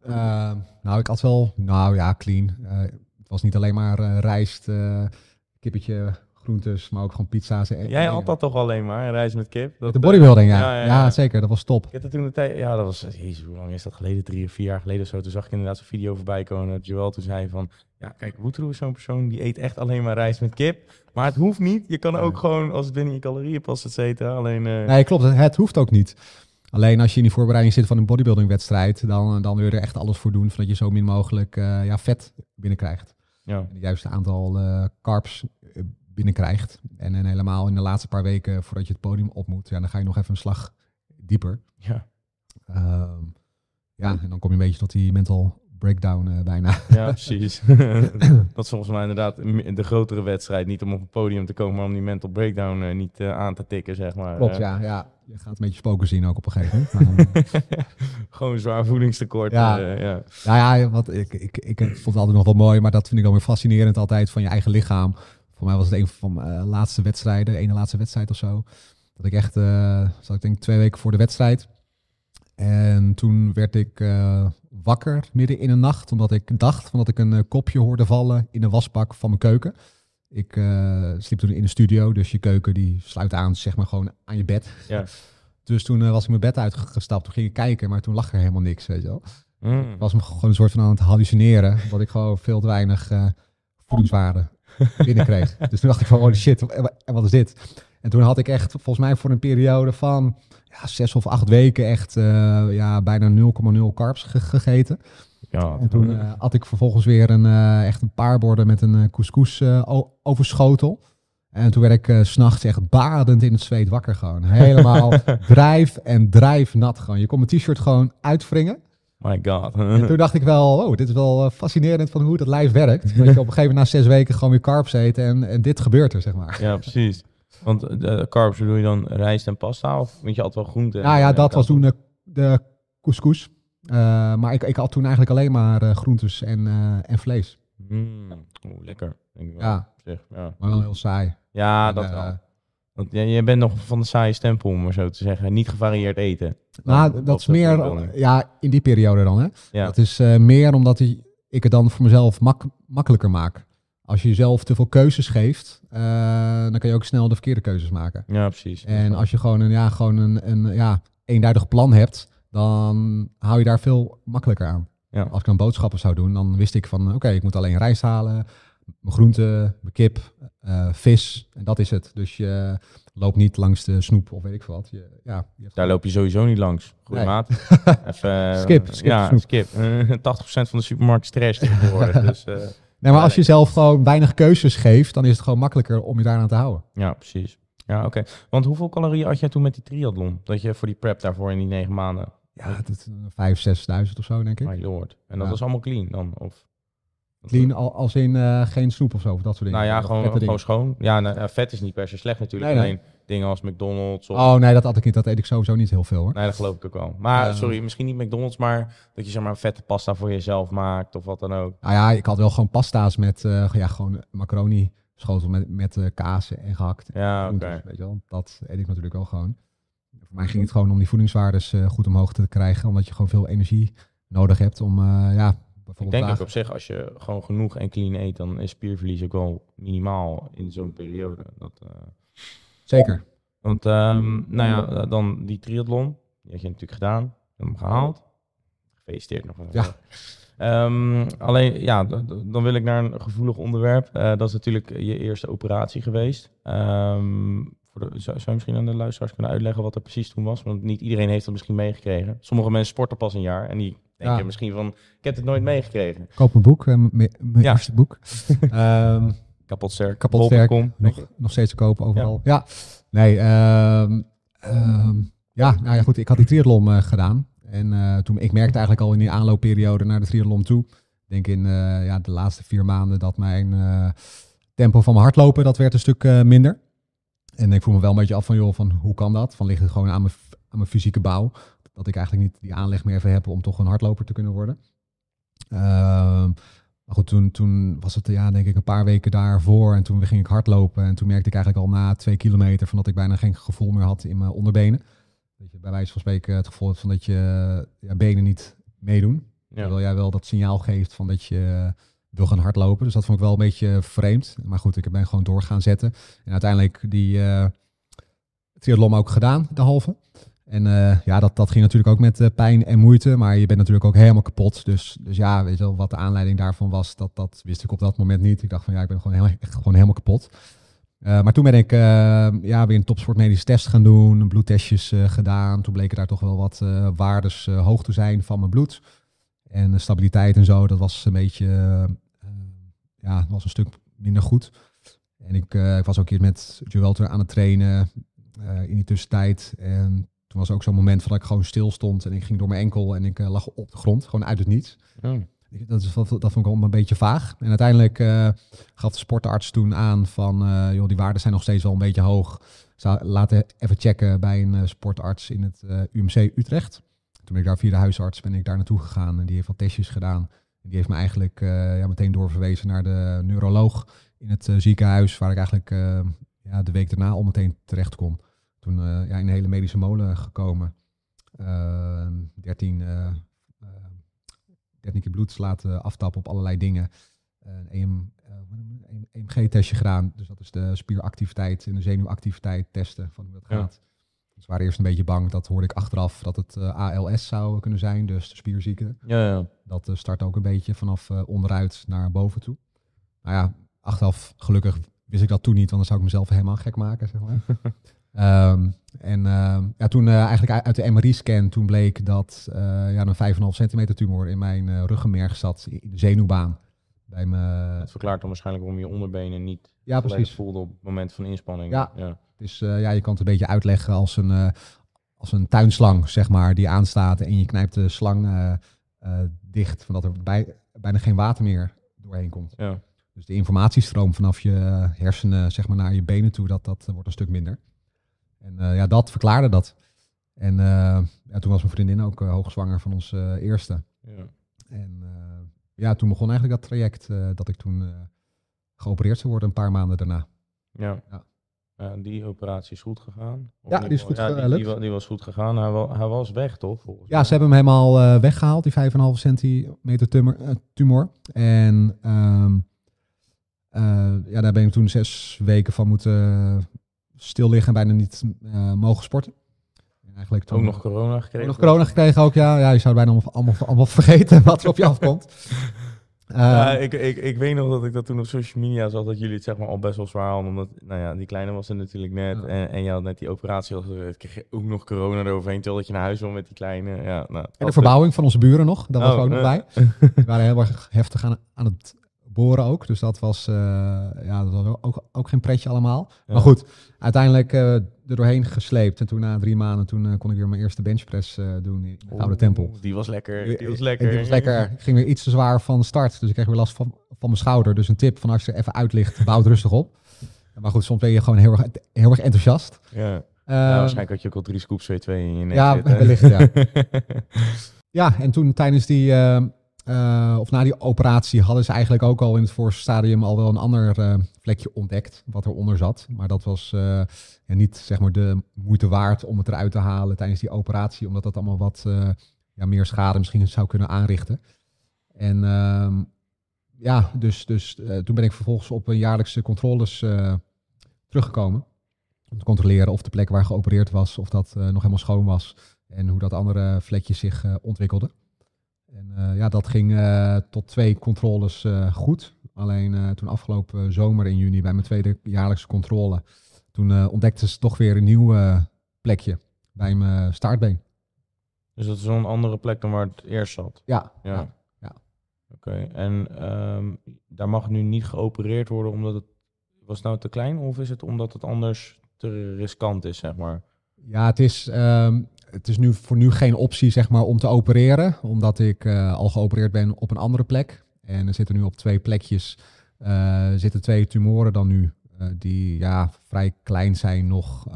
Speaker 1: Ehm, nou, ik had wel, nou ja, clean. Eh, het was niet alleen maar rijst, kippetje, groentes, maar ook gewoon pizza's. En,
Speaker 2: Jij had dat toch alleen maar, reis met kip? Dat,
Speaker 1: de
Speaker 2: eh,
Speaker 1: bodybuilding, ja.
Speaker 2: ja,
Speaker 1: Ja,
Speaker 2: ja, ja.
Speaker 1: zeker. Dat was top.
Speaker 2: Ik dat toen de tijd, ja, dat was, jezus, hoe lang is dat geleden? Drie of vier jaar geleden of zo. Toen zag ik inderdaad zo'n video voorbij komen dat Joel toen zei van, ja, kijk, Woetroe is zo'n persoon die eet echt alleen maar rijst met kip. Maar het hoeft niet. Je kan ook gewoon, als het binnen je calorieën past, et cetera. Alleen, eh,
Speaker 1: Nee, klopt. Het, hoeft ook niet. Alleen als je in die voorbereiding zit van een bodybuilding-wedstrijd, dan, dan wil je er echt alles voor doen, zodat je zo min mogelijk eh, ja, vet binnenkrijgt.
Speaker 2: ja.
Speaker 1: En het juiste aantal eh, carbs eh, binnenkrijgt. En, en helemaal in de laatste paar weken voordat je het podium op moet, ja, dan ga je nog even een slag dieper.
Speaker 2: Ja,
Speaker 1: Ehm, ja, en dan kom je een beetje tot die mental breakdown eh, bijna.
Speaker 2: ja, [LAUGHS] precies. [CLEARS THROAT] dat is volgens mij inderdaad de grotere wedstrijd. Niet om op het podium te komen, maar om die mental breakdown eh, niet eh, aan te tikken, zeg maar.
Speaker 1: Klopt, ja, ja. Je gaat een beetje spoken zien ook op een gegeven moment. Maar, [LAUGHS]
Speaker 2: gewoon zwaar voedingstekort.
Speaker 1: Ja.
Speaker 2: ja.
Speaker 1: Nou ja, wat, ik, ik, ik vond het altijd nog wel mooi, maar dat vind ik dan weer fascinerend altijd van je eigen lichaam. Voor mij was het een van mijn eh, laatste wedstrijden, de ene laatste wedstrijd of zo. Dat ik echt, eh zat ik denk twee weken voor de wedstrijd. En toen werd ik eh, wakker midden in de nacht, omdat ik dacht van dat ik een kopje hoorde vallen in de wasbak van mijn keuken. Ik eh, sliep toen in de studio, dus je keuken die sluit aan, zeg maar gewoon aan je bed.
Speaker 2: Ja.
Speaker 1: Dus toen was ik mijn bed uitgestapt, toen ging ik kijken, maar toen lag er helemaal niks, weet je wel.
Speaker 2: Mm.
Speaker 1: Ik was me gewoon een soort van aan het hallucineren. Dat ik gewoon veel te weinig voedingswaarde binnenkreeg. [LAUGHS] dus toen dacht ik van, holy shit, en wat is dit? En toen had ik echt, volgens mij voor een periode van ja, zes of acht weken echt uh, ja, bijna 0,0 carbs gegeten. Ja, en toen uh, had ik vervolgens weer een, uh, echt een paar borden met een couscous overschotel. En toen werd ik s s'nachts echt badend in het zweet wakker gewoon. Helemaal [LAUGHS] drijf en drijf nat gewoon. Je kon mijn t-shirt gewoon uitwringen.
Speaker 2: My god.
Speaker 1: en toen dacht ik wel, oh, dit is wel fascinerend van hoe dat lijf werkt. Dat je op een gegeven moment na zes weken gewoon weer carbs eet en, en dit gebeurt er, zeg maar.
Speaker 2: Ja, precies. Want de carbs doe je dan rijst en pasta of vind je altijd wel groente?
Speaker 1: Nou ja, dat was toen de, de couscous. Uh, maar ik, ik had toen eigenlijk alleen maar uh, groentes en, uh, en vlees.
Speaker 2: Mm, Oeh, lekker. Denk ik
Speaker 1: wel. Ja. Zeg, ja. maar wel heel saai.
Speaker 2: Ja, en, dat wel. Want jij, jij bent nog van de saaie stempel, om maar zo te zeggen. Niet gevarieerd eten.
Speaker 1: Nou, dat is meer, ja, in die periode dan. Hè? Ja. Dat is meer omdat ik het dan voor mezelf mak makkelijker maak. Als je jezelf te veel keuzes geeft, uh, dan kan je ook snel de verkeerde keuzes maken.
Speaker 2: Ja, precies.
Speaker 1: En als je gewoon een, ja, gewoon een, een ja, eenduidig plan hebt, dan hou je daar veel makkelijker aan. Ja. Als ik dan boodschappen zou doen, dan wist ik van oké, ik moet alleen rijst halen, mijn groenten, mijn kip, uh, vis en dat is het. Dus je loopt niet langs de snoep of weet ik wat. Je, ja,
Speaker 2: je Daar loop je sowieso niet langs. Goeie maat. [LAUGHS]
Speaker 1: Even, skip, skip,
Speaker 2: ja, skip. 80% van de supermarkt stress tegenwoordig. [LAUGHS] dus,
Speaker 1: Nee, maar als je zelf gewoon weinig keuzes geeft, dan is het gewoon makkelijker om je daaraan te houden.
Speaker 2: Ja, precies. Ja, oké. Want hoeveel calorieën had jij toen met die triathlon? Dat je voor die prep daarvoor in die negen maanden?
Speaker 1: Ja, dat, 5.000, 6.000 of zo, denk ik.
Speaker 2: My lord. En dat was allemaal clean dan? Of?
Speaker 1: Clean als in uh, geen snoep of zo, of dat soort dingen?
Speaker 2: Nou ja, gewoon, gewoon schoon. Ja, nou, vet is niet per se slecht natuurlijk. Nee, nee dingen als McDonald's. Of...
Speaker 1: Oh nee, dat had ik niet. Dat eet ik sowieso niet heel veel hoor.
Speaker 2: Nee, dat geloof ik ook wel. Maar sorry, misschien niet McDonald's, maar dat je zeg maar vette pasta voor jezelf maakt of wat dan ook.
Speaker 1: Nou ja, ik had wel gewoon pasta's met uh, ja, gewoon macaroni schotel met, met kaas en gehakt.
Speaker 2: Ja, oké.
Speaker 1: Weet je wel, dat eet ik natuurlijk wel gewoon. Voor mij ging het gewoon om die voedingswaardes goed omhoog te krijgen, omdat je gewoon veel energie nodig hebt om ja,
Speaker 2: ik denk ook op zich, als je gewoon genoeg en clean eet, dan is spierverlies ook wel minimaal in zo'n periode. Dat,
Speaker 1: Zeker.
Speaker 2: Want, um, nou ja, dan die triathlon, die had je natuurlijk gedaan, hem gehaald. Gefeliciteerd nog even. Ja. Um, alleen, ja, dan wil ik naar een gevoelig onderwerp. Uh, dat is natuurlijk je eerste operatie geweest. Um, voor de, zou, je misschien aan de luisteraars kunnen uitleggen wat er precies toen was? Want niet iedereen heeft dat misschien meegekregen. Sommige mensen sporten pas een jaar en die denken misschien van, ik heb het nooit meegekregen.
Speaker 1: Koop een boek, mijn ja. eerste boek.
Speaker 2: um, [LAUGHS] kapot sterk.
Speaker 1: Kapot sterk. Nog, nog steeds te kopen overal. Ja. Nee, uh, ja, nou ja, goed. Ik had die triathlon uh, gedaan. En uh, toen, ik merkte eigenlijk al in die aanloopperiode naar de triathlon toe. Ik denk in uh, ja, de laatste vier maanden dat mijn tempo van mijn hardlopen, dat werd een stuk minder. En ik voel me wel een beetje af van, joh, van hoe kan dat? Van ligt het gewoon aan mijn, aan mijn fysieke bouw? Dat ik eigenlijk niet die aanleg meer even heb om toch een hardloper te kunnen worden. Uh, maar goed, toen, toen was het ja, denk ik een paar weken daarvoor. En toen ging ik hardlopen. En toen merkte ik eigenlijk al na twee kilometer van dat ik bijna geen gevoel meer had in mijn onderbenen. Dat je bij wijze van spreken het gevoel hebt van dat je ja, benen niet meedoen. Ja. Terwijl jij wel dat signaal geeft van dat je wil gaan hardlopen. Dus dat vond ik wel een beetje vreemd. Maar goed, ik ben gewoon door gaan zetten. En uiteindelijk die uh, triathlon ook gedaan, de halve. En uh, ja, dat, dat ging natuurlijk ook met uh, pijn en moeite, maar je bent natuurlijk ook helemaal kapot. Dus, dus ja, weet je wel, wat de aanleiding daarvan was, dat, dat wist ik op dat moment niet. Ik dacht van ja, ik ben gewoon, echt gewoon helemaal kapot. Uh, maar toen ben ik ja, weer een topsportmedische test gaan doen, bloedtestjes gedaan. Toen bleken daar toch wel wat waardes hoog te zijn van mijn bloed. En stabiliteit en zo, dat was een beetje, ja, was een stuk minder goed. En ik, ik was ook hier met Joel aan het trainen in die tussentijd. En toen was ook zo'n moment van dat ik gewoon stil stond en ik ging door mijn enkel en ik uh, lag op de grond, gewoon uit het niets. Oh. Dat, is, dat, dat vond ik allemaal een beetje vaag. En uiteindelijk uh, gaf de sportarts toen aan van, uh, joh, die waarden zijn nog steeds wel een beetje hoog. Zou laten even checken bij een sportarts in het UMC Utrecht. Toen ben ik daar via de huisarts ben ik daar naartoe gegaan en die heeft wat testjes gedaan. En die heeft me eigenlijk ja, meteen doorverwezen naar de neuroloog in het ziekenhuis, waar ik eigenlijk ja, de week daarna al meteen terecht kon toen uh, ja, in een hele medische molen gekomen. Uh, 13, uh, 13 keer bloed laten aftappen op allerlei dingen. Een EM, EMG-testje gedaan. Dus dat is de spieractiviteit en de zenuwactiviteit testen van hoe dat gaat. Dus we waren eerst een beetje bang, dat hoorde ik achteraf, dat het uh, ALS zou kunnen zijn, dus de spierziekte.
Speaker 2: Ja, ja.
Speaker 1: Dat uh, start ook een beetje vanaf uh, onderuit naar boven toe. nou ja, achteraf gelukkig wist ik dat toen niet, want dan zou ik mezelf helemaal gek maken, zeg maar. [LAUGHS] Ehm, en ehm, ja, toen eh, eigenlijk uit- de MRI-scan, toen bleek dat eh, ja, een 5,5 centimeter tumor in mijn eh, ruggenmerg zat, in de zenuwbaan. Bij me.
Speaker 2: Dat verklaart dan waarschijnlijk waarom je onderbenen niet
Speaker 1: Ja, precies.
Speaker 2: voelde op het moment van inspanning.
Speaker 1: Ja.
Speaker 2: ja.
Speaker 1: Dus ja, je kan het een beetje uitleggen als een, als een tuinslang, zeg maar, die aanstaat en je knijpt de slang dicht, zodat er bij, bijna geen water meer doorheen komt.
Speaker 2: ja.
Speaker 1: Dus de informatiestroom vanaf je hersenen zeg maar, naar je benen toe, dat, dat wordt een stuk minder. En eh, ja, dat verklaarde dat. En eh, ja, toen was mijn vriendin ook eh, hoogzwanger van ons eerste.
Speaker 2: ja.
Speaker 1: En ja, toen begon eigenlijk dat traject dat ik toen geopereerd zou worden een paar maanden daarna.
Speaker 2: Ja.
Speaker 1: Ja.
Speaker 2: Die operatie is goed gegaan.
Speaker 1: Ja, die is goed
Speaker 2: ja, die, was goed gegaan. Hij, wa- hij was weg, toch? Volgens
Speaker 1: Ja,
Speaker 2: mij?
Speaker 1: ze hebben hem helemaal eh, weggehaald, die 5,5 centimeter tumor. eh, tumor. En ehm, eh, ja, daar ben ik toen zes weken van moeten stil liggen en bijna niet eh, mogen sporten. En eigenlijk toen
Speaker 2: Ook nog corona gekregen.
Speaker 1: ook nog corona gekregen ook, ja. Ja, je zou bijna allemaal, allemaal, allemaal [LAUGHS] vergeten wat er op je afkomt. Eh, [LAUGHS]
Speaker 2: Ja, ik, ik, ik weet nog dat ik dat toen op social media zag, dat jullie het zeg maar al best wel zwaar hadden. Omdat, nou ja, die kleine was er natuurlijk net. En, en je had net die operatie geweest. Kreeg je ook nog corona eroverheen, terwijl dat je naar huis wil met die kleine. Ja, nou,
Speaker 1: en de verbouwing van onze buren nog, dat was
Speaker 2: Oh,
Speaker 1: ook nog
Speaker 2: eh.
Speaker 1: bij. [LAUGHS] Die waren heel erg heftig aan, aan het boren ook. Dus dat was, eh, ja, dat was ook, ook geen pretje allemaal.
Speaker 2: Ja.
Speaker 1: Maar goed, uiteindelijk eh, er doorheen gesleept. En toen na drie maanden, toen eh, kon ik weer mijn eerste benchpress doen in de Gouden Tempel.
Speaker 2: Die was lekker. Die was lekker.
Speaker 1: Die was lekker. Ik ging weer iets te zwaar van start. Dus ik kreeg weer last van, van mijn schouder. Dus een tip van als je er even uit ligt, [LAUGHS] bouw het rustig op. Maar goed, soms ben je gewoon heel erg, heel erg enthousiast.
Speaker 2: Ja.
Speaker 1: Ehm,
Speaker 2: waarschijnlijk had je ook al drie scoops V2 in je nek
Speaker 1: ja, wellicht, ja. [LAUGHS] Ja, en toen tijdens die, eh, eh, of na die operatie, hadden ze eigenlijk ook al in het voorste stadium al wel een ander eh, vlekje ontdekt, wat eronder zat. Maar dat was eh, ja, niet zeg maar de moeite waard om het eruit te halen tijdens die operatie, omdat dat allemaal wat eh, ja, meer schade misschien zou kunnen aanrichten. En ehm, ja, dus, dus eh, toen ben ik vervolgens op een jaarlijkse controles eh, teruggekomen. Om te controleren of de plek waar geopereerd was, of dat eh, nog helemaal schoon was. En hoe dat andere vlekje zich eh, ontwikkelde. En eh, ja, dat ging eh, tot twee controles eh, goed. Alleen eh, toen afgelopen zomer in juni bij mijn tweede jaarlijkse controle. Toen eh, ontdekten ze toch weer een nieuw eh, plekje bij mijn staartbeen.
Speaker 2: Dus dat is wel een andere plek dan waar het eerst zat.
Speaker 1: Ja,
Speaker 2: Ja.
Speaker 1: ja. ja.
Speaker 2: Oké, en ehm, daar mag nu niet geopereerd worden omdat het... Was het nou te klein of is het omdat het anders te riskant is, zeg maar?
Speaker 1: Ja, het is, ehm, het is nu voor nu geen optie zeg maar, om te opereren, omdat ik eh, al geopereerd ben op een andere plek. En er zitten nu op twee plekjes eh, zitten twee tumoren dan nu, eh, die ja, vrij klein zijn nog.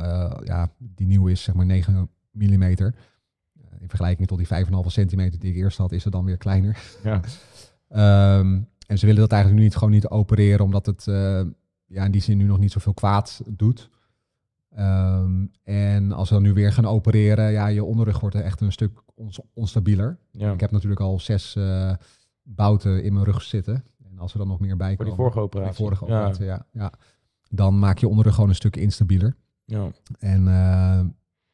Speaker 1: ja, die nieuw is zeg maar 9 millimeter. Eh, in vergelijking tot die 5,5 centimeter die ik eerst had, is het dan weer kleiner.
Speaker 2: Ja. [LAUGHS]
Speaker 1: Ehm, en ze willen dat eigenlijk nu niet, gewoon niet opereren, omdat het ja, in die zin nu nog niet zoveel kwaad doet. Ehm, en als we dan nu weer gaan opereren, ja, je onderrug wordt echt een stuk ons- onstabieler.
Speaker 2: ja.
Speaker 1: Ik heb natuurlijk al zes eh, bouten in mijn rug zitten. En als er dan nog meer bij
Speaker 2: Voor die
Speaker 1: komen,
Speaker 2: vorige operatie.
Speaker 1: die vorige operatie, ja. Ja, dan maak je onderrug gewoon een stuk instabieler.
Speaker 2: Ja.
Speaker 1: En eh,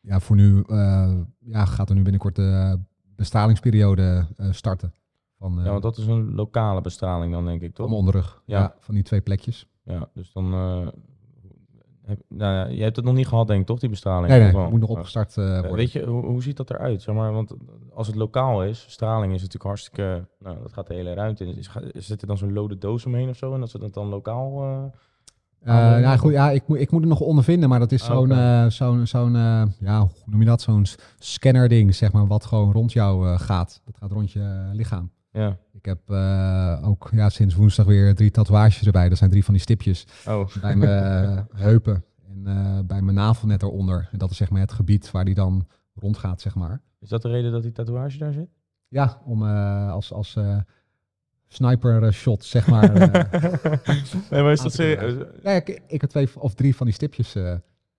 Speaker 1: ja, voor nu eh, ja, gaat er nu binnenkort de bestralingsperiode starten. Van,
Speaker 2: ja, want dat is een lokale bestraling dan, denk ik,
Speaker 1: van
Speaker 2: toch?
Speaker 1: mijn onderrug.
Speaker 2: Ja.
Speaker 1: Ja. van die twee plekjes.
Speaker 2: Ja, dus dan... heb, nou ja, je hebt het nog niet gehad, denk ik, toch, die bestraling?
Speaker 1: Nee, het moet nog
Speaker 2: Ja.
Speaker 1: opgestart eh, worden.
Speaker 2: Weet je, hoe, hoe ziet dat eruit? Zeg maar, want als het lokaal is, straling is natuurlijk hartstikke... Nou, dat gaat de hele ruimte in. Is, zit er dan zo'n lode doos omheen of zo? En dat ze dat dan lokaal... eh,
Speaker 1: Eh, nou goed, ja, ik, moet, ik moet het nog ondervinden, maar dat is
Speaker 2: Ah,
Speaker 1: zo'n, zo'n, zo'n ja, hoe noem je dat? Zo'n s- scanner-ding, zeg maar, wat gewoon rond jou gaat. Dat gaat rond je lichaam.
Speaker 2: Ja.
Speaker 1: Ik heb eh, ook ja, sinds woensdag weer drie tatoeages erbij. Dat zijn drie van die stipjes
Speaker 2: Oh,
Speaker 1: bij mijn eh, heupen en eh, bij mijn navel net eronder. En dat is zeg maar het gebied waar die dan rondgaat, zeg maar.
Speaker 2: is dat de reden dat die tatoeage daar zit?
Speaker 1: Ja, om als, als sniper shot, zeg maar. [LAUGHS]
Speaker 2: nee, maar is dat serieus?
Speaker 1: ja, ik, ik heb twee of drie van die stipjes.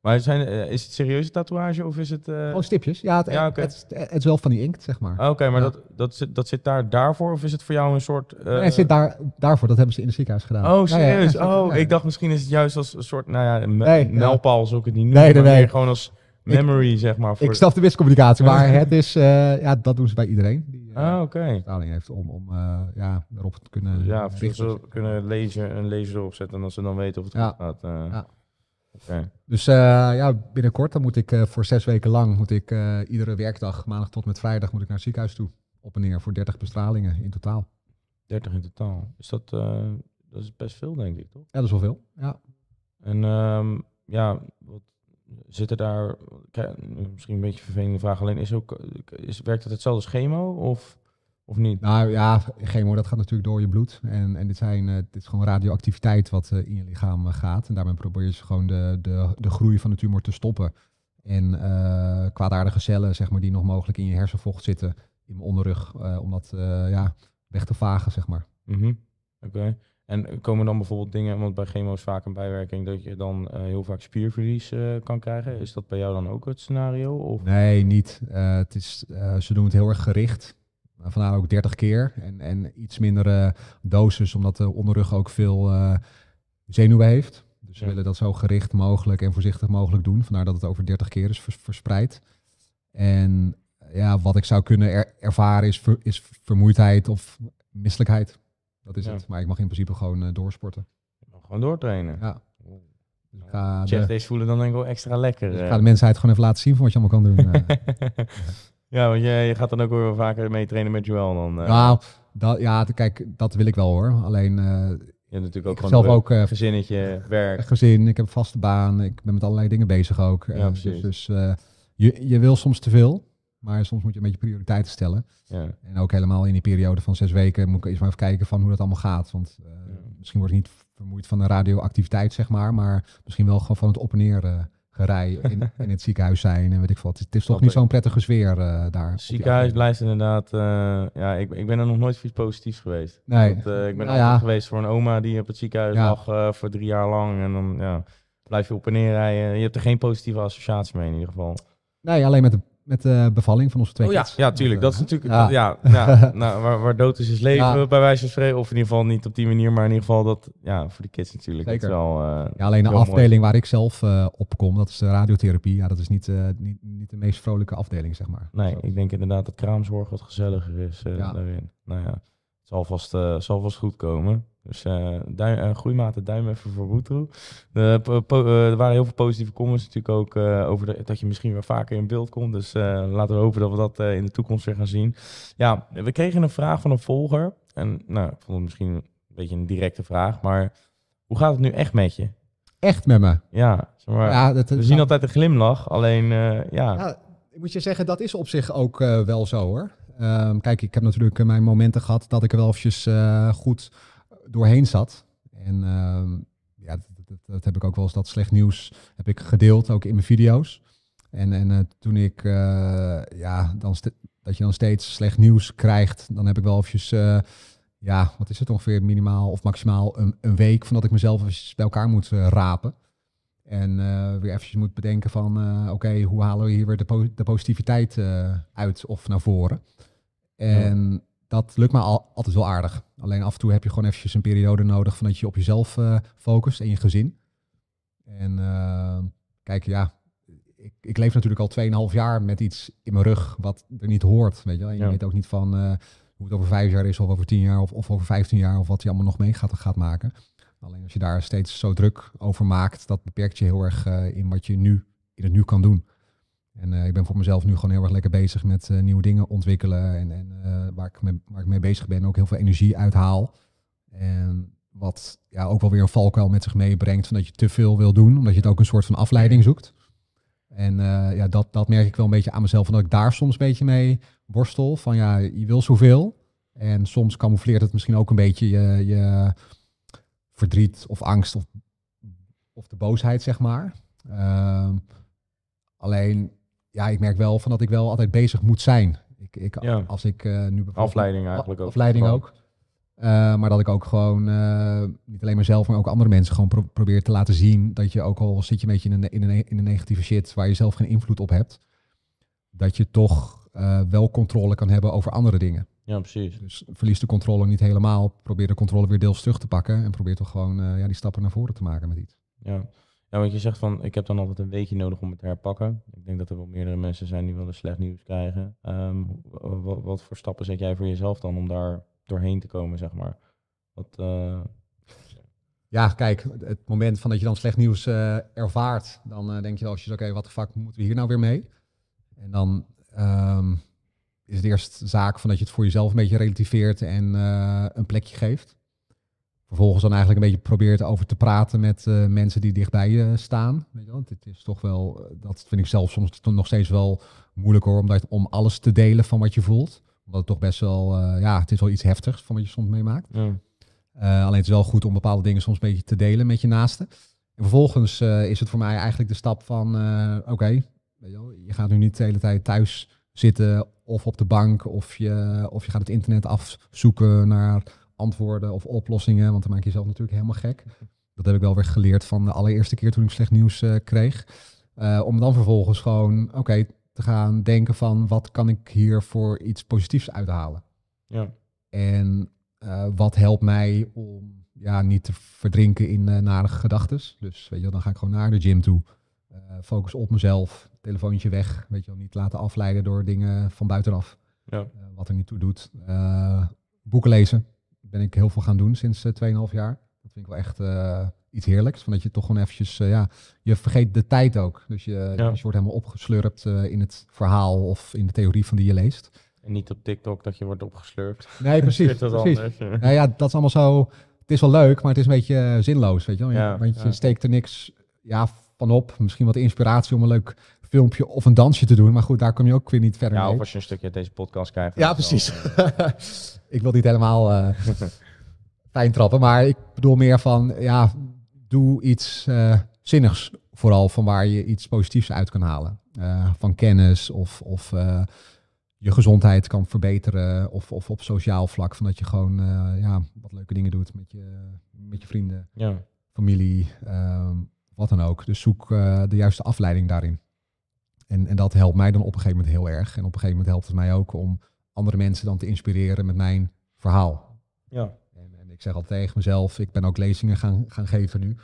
Speaker 2: Maar zijn, eh, is het serieuze tatoeage of is het... eh,
Speaker 1: Gewoon stipjes. Ja, het,
Speaker 2: Ja,
Speaker 1: het, het, is wel van die inkt, zeg maar.
Speaker 2: ah, Oké, maar
Speaker 1: Ja.
Speaker 2: dat, dat, zit, dat zit daar daarvoor of is het voor jou een soort... eh,
Speaker 1: nee, het zit daar, daarvoor, dat hebben ze in het ziekenhuis gedaan.
Speaker 2: Oh,
Speaker 1: ja,
Speaker 2: serieus? oh, ik dacht misschien is het juist als een soort, nou ja,
Speaker 1: Nee,
Speaker 2: zou ik het niet noemen.
Speaker 1: Nee, nee, nee.
Speaker 2: meer gewoon als memory, zeg maar. Voor...
Speaker 1: Ik snap de miscommunicatie, maar het is, ja, dat doen ze bij iedereen die
Speaker 2: Ah, oké.
Speaker 1: vertaling heeft om, om ja, erop te kunnen
Speaker 2: ja,
Speaker 1: richten.
Speaker 2: ze kunnen lezer, een lezer erop zetten en als ze dan weten of het goed gaat.
Speaker 1: Ja. Dus eh, ja, binnenkort dan moet ik eh, voor zes weken lang, moet ik eh, iedere werkdag, maandag tot met vrijdag, moet ik naar het ziekenhuis toe. Op en neer voor 30 bestralingen in totaal.
Speaker 2: 30 in totaal. Is dat, dat is best veel, denk ik, toch?
Speaker 1: Ja, dat is wel veel. Ja.
Speaker 2: En ehm, ja, wat zitten daar, misschien een beetje een vervelende vraag, alleen is ook, is, werkt het hetzelfde als chemo of, of niet?
Speaker 1: Nou ja, chemo, dat gaat natuurlijk door je bloed. En, en dit, zijn, eh, dit is gewoon radioactiviteit wat eh, in je lichaam eh, gaat. En daarmee probeer je gewoon de, de, de groei van de tumor te stoppen. En kwaadaardige cellen, zeg maar, die nog mogelijk in je hersenvocht zitten, in mijn onderrug, om dat ja, weg te vagen, zeg maar.
Speaker 2: Mhm. Oké. En komen dan bijvoorbeeld dingen, want bij chemo is vaak een bijwerking dat je dan heel vaak spierverlies kan krijgen. Is dat bij jou dan ook het scenario? Of?
Speaker 1: Nee, niet. Het is, ze doen het heel erg gericht. Vandaar ook 30 keer. En, en iets mindere dosis, omdat de onderrug ook veel eh, zenuwen heeft. Dus ze
Speaker 2: Ja.
Speaker 1: willen dat zo gericht mogelijk en voorzichtig mogelijk doen. Vandaar dat het over 30 keer is vers- verspreid. En ja, wat ik zou kunnen er- ervaren is, ver- is vermoeidheid of misselijkheid. Dat is
Speaker 2: Ja.
Speaker 1: het. Maar ik mag in principe gewoon eh, doorsporten.
Speaker 2: Gewoon doortrainen.
Speaker 1: Ja. Dus de,
Speaker 2: deze voelen dan denk ik wel extra lekker.
Speaker 1: dus ik
Speaker 2: eh.
Speaker 1: ga de mensheid gewoon even laten zien van wat je allemaal kan doen. [LAUGHS]
Speaker 2: ja, want je, je gaat dan ook weer vaker mee trainen met Joel dan. eh.
Speaker 1: Nou, dat, ja, kijk, dat wil ik wel hoor. Alleen, eh,
Speaker 2: je hebt natuurlijk ook gewoon
Speaker 1: zelf ook eh,
Speaker 2: gezinnetje, werk.
Speaker 1: gezin, ik heb een vaste baan, ik ben met allerlei dingen bezig ook.
Speaker 2: Ja,
Speaker 1: Eh,
Speaker 2: precies.
Speaker 1: dus dus je, je wil soms te veel, maar soms moet je een beetje prioriteiten stellen.
Speaker 2: Ja.
Speaker 1: En ook helemaal in die periode van zes weken moet ik eens maar even kijken van hoe dat allemaal gaat. Want
Speaker 2: Ja.
Speaker 1: misschien word ik niet vermoeid van de radioactiviteit, zeg maar, maar misschien wel gewoon van het op en neer gerij in, [LAUGHS] in het ziekenhuis zijn en weet ik wat. Het, is- toch niet zo'n prettige sfeer eh, daar.
Speaker 2: Het ziekenhuis blijft inderdaad. eh, ja, ik, ik ben er nog nooit iets positiefs geweest.
Speaker 1: Nee.
Speaker 2: Dat, eh, ik ben
Speaker 1: Nou
Speaker 2: altijd
Speaker 1: ja.
Speaker 2: geweest voor een oma die op het ziekenhuis
Speaker 1: Ja.
Speaker 2: lag voor drie jaar lang. En dan ja, blijf je op en neer rijden. Je hebt er geen positieve associatie mee in ieder geval.
Speaker 1: Nee, alleen met de, met de bevalling van onze twee
Speaker 2: Oh ja,
Speaker 1: kids.
Speaker 2: ja, tuurlijk. Dat is
Speaker 1: eh,
Speaker 2: natuurlijk.
Speaker 1: ja.
Speaker 2: Ja, [LAUGHS] ja, nou, waar, waar dood is, is leven,
Speaker 1: Ja.
Speaker 2: bij wijze van spreken. Of in ieder geval niet op die manier, maar in ieder geval dat. Ja, voor de kids natuurlijk. Dat is
Speaker 1: Zeker.
Speaker 2: wel. eh,
Speaker 1: Ja, alleen de
Speaker 2: mooi.
Speaker 1: afdeling waar ik zelf eh, op kom, dat is de radiotherapie. Ja, dat is niet, eh, niet, niet de meest vrolijke afdeling, zeg maar.
Speaker 2: Nee,
Speaker 1: Zo.
Speaker 2: ik denk inderdaad dat kraamzorg wat gezelliger is eh,
Speaker 1: Ja.
Speaker 2: daarin. Nou ja, zal vast, eh, zal vast goed komen. Dus eh duim, eh groeimaten, duim even voor eh, er waren heel veel positieve comments natuurlijk ook eh, over de- dat je misschien weer vaker in beeld komt. Dus eh, laten we hopen dat we dat eh, in de toekomst weer gaan zien. Ja, we kregen een vraag van een volger. En nou, ik vond het misschien een beetje een directe vraag. Maar hoe gaat het nu echt met je?
Speaker 1: Echt met me.
Speaker 2: Ja, zeg maar,
Speaker 1: ja, dat,
Speaker 2: we zien altijd een glimlach. Alleen, eh, ja.
Speaker 1: Ja, ik moet je zeggen, dat is op zich ook eh, wel zo hoor. Ehm, kijk, ik heb natuurlijk eh, mijn momenten gehad dat ik er wel eventjes eh, goed doorheen zat. En ehm, ja, dat, dat, heb ik ook wel eens, dat slecht nieuws heb ik gedeeld, ook in mijn video's. En, en eh, toen ik, ja, dan dat je dan steeds slecht nieuws krijgt, dan heb ik wel eventjes, ja, wat is het ongeveer minimaal of maximaal een, een week van dat ik mezelf bij elkaar moet rapen. En weer eventjes moet bedenken van, oké, hoe halen we hier weer de, po- de positiviteit uit of naar voren? En dat lukt me al, altijd wel aardig. Alleen af en toe heb je gewoon eventjes een periode nodig van dat je op jezelf eh, focust en je gezin. En eh, kijk, ja, ik, ik leef natuurlijk al 2,5 jaar met iets in mijn rug wat er niet hoort. Weet je, wel. En je
Speaker 2: Ja.
Speaker 1: weet ook niet van eh, hoe het over vijf jaar is of over tien jaar of, of over 15 jaar of wat je allemaal nog mee gaat, gaat maken. Alleen als je daar steeds zo druk over maakt, dat beperkt je heel erg in wat je nu in het nu kan doen. En eh, ik ben voor mezelf nu gewoon heel erg lekker bezig met eh, nieuwe dingen ontwikkelen. En, en eh, waar, ik mee, waar ik mee bezig ben, ook heel veel energie uithaal. En wat ja, ook wel weer een valkuil met zich meebrengt, van dat je te veel wil doen, omdat je het ook een soort van afleiding zoekt. En ja, dat, dat merk ik wel een beetje aan mezelf, van dat ik daar soms een beetje mee worstel. Van ja, je wil zoveel. En soms camoufleert het misschien ook een beetje je, je verdriet of angst of, of de boosheid, zeg maar. Ehm, alleen, ja, ik merk wel van dat ik wel altijd bezig moet zijn. Ik, ik,
Speaker 2: Ja.
Speaker 1: Als ik eh, nu
Speaker 2: Afleiding eigenlijk ook.
Speaker 1: Afleiding ook. Eh, maar dat ik ook gewoon, eh, niet alleen mezelf, maar ook andere mensen gewoon pro- probeer te laten zien dat je ook al zit je een beetje in een, in een, in een negatieve shit waar je zelf geen invloed op hebt, dat je toch wel controle kan hebben over andere dingen.
Speaker 2: Ja, precies.
Speaker 1: Dus verlies de controle niet helemaal, probeer de controle weer deels terug te pakken en probeer toch gewoon ja, die stappen naar voren te maken met iets.
Speaker 2: Ja. Ja, want je zegt van, ik heb dan altijd een weekje nodig om het te herpakken. Ik denk dat er wel meerdere mensen zijn die wel slecht nieuws krijgen. Ehm, wat, voor stappen zet jij voor jezelf dan om daar doorheen te komen, zeg maar? Wat, eh,
Speaker 1: Ja, kijk, het moment van dat je dan slecht nieuws eh, ervaart, dan eh, denk je wel als je oké, wat de fuck moeten we hier nou weer mee? En dan ehm, is het eerst zaak van dat je het voor jezelf een beetje relativeert en een plekje geeft. Vervolgens dan eigenlijk een beetje probeert over te praten met eh, mensen die dichtbij je staan. Weet je wel? Het is toch wel, eh, dat vind ik zelf soms nog steeds wel moeilijk hoor, omdat, om alles te delen van wat je voelt. Omdat het toch best wel, eh, ja, het is wel iets heftigs van wat je soms meemaakt.
Speaker 2: ja.
Speaker 1: Uh, alleen het is wel goed om bepaalde dingen soms een beetje te delen met je naasten. En vervolgens is het voor mij eigenlijk de stap van, oké, okay, je, je gaat nu niet de hele tijd thuis zitten of op de bank of je, of je gaat het internet afzoeken naar antwoorden of oplossingen, want dan maak je jezelf natuurlijk helemaal gek. Dat heb ik wel weer geleerd van de allereerste keer toen ik slecht nieuws uh, kreeg. Uh, om dan vervolgens gewoon, oké, okay, te gaan denken van wat kan ik hier voor iets positiefs uithalen.
Speaker 2: Ja.
Speaker 1: En uh, wat helpt mij om ja, niet te verdrinken in nare gedachten. Dus weet je, dan ga ik gewoon naar de gym toe. Focus op mezelf, telefoontje weg. Weet je wel, niet laten afleiden door dingen van buitenaf.
Speaker 2: Ja.
Speaker 1: wat er niet toe doet. boeken lezen ben ik heel veel gaan doen sinds 2,5 jaar. Dat vind ik wel echt iets heerlijks. Van dat je toch gewoon eventjes, ja, je vergeet de tijd ook. Dus je, ja. dus je wordt helemaal opgeslurpt in het verhaal of in de theorie van die je leest.
Speaker 2: En niet op TikTok dat je wordt opgeslurpt.
Speaker 1: Nee, [LAUGHS] precies.
Speaker 2: dat
Speaker 1: precies.
Speaker 2: anders.
Speaker 1: Nou ja, dat is allemaal zo. Het is wel leuk, maar het is een beetje zinloos, weet je wel.
Speaker 2: Ja,
Speaker 1: Want je steekt er niks ja, van op. Misschien wat inspiratie om een leuk filmpje of een dansje te doen. Maar goed, daar kom je ook weer niet verder
Speaker 2: Ja,
Speaker 1: mee.
Speaker 2: of als je een stukje uit deze podcast krijgt.
Speaker 1: Ja, precies. [LAUGHS] ik wil niet helemaal eh, [LAUGHS] fijn trappen, maar ik bedoel meer van, ja, doe iets eh, zinnigs vooral van waar je iets positiefs uit kan halen. Eh, van kennis of, of je gezondheid kan verbeteren of, of op sociaal vlak. Van dat je gewoon ja, wat leuke dingen doet met je, met je vrienden,
Speaker 2: ja.
Speaker 1: familie, ehm, wat dan ook. Dus zoek de juiste afleiding daarin. En, en dat helpt mij dan op een gegeven moment heel erg. En op een gegeven moment helpt het mij ook om andere mensen dan te inspireren met mijn verhaal.
Speaker 2: ja.
Speaker 1: En, en ik zeg al tegen mezelf, ik ben ook lezingen gaan, gaan geven nu.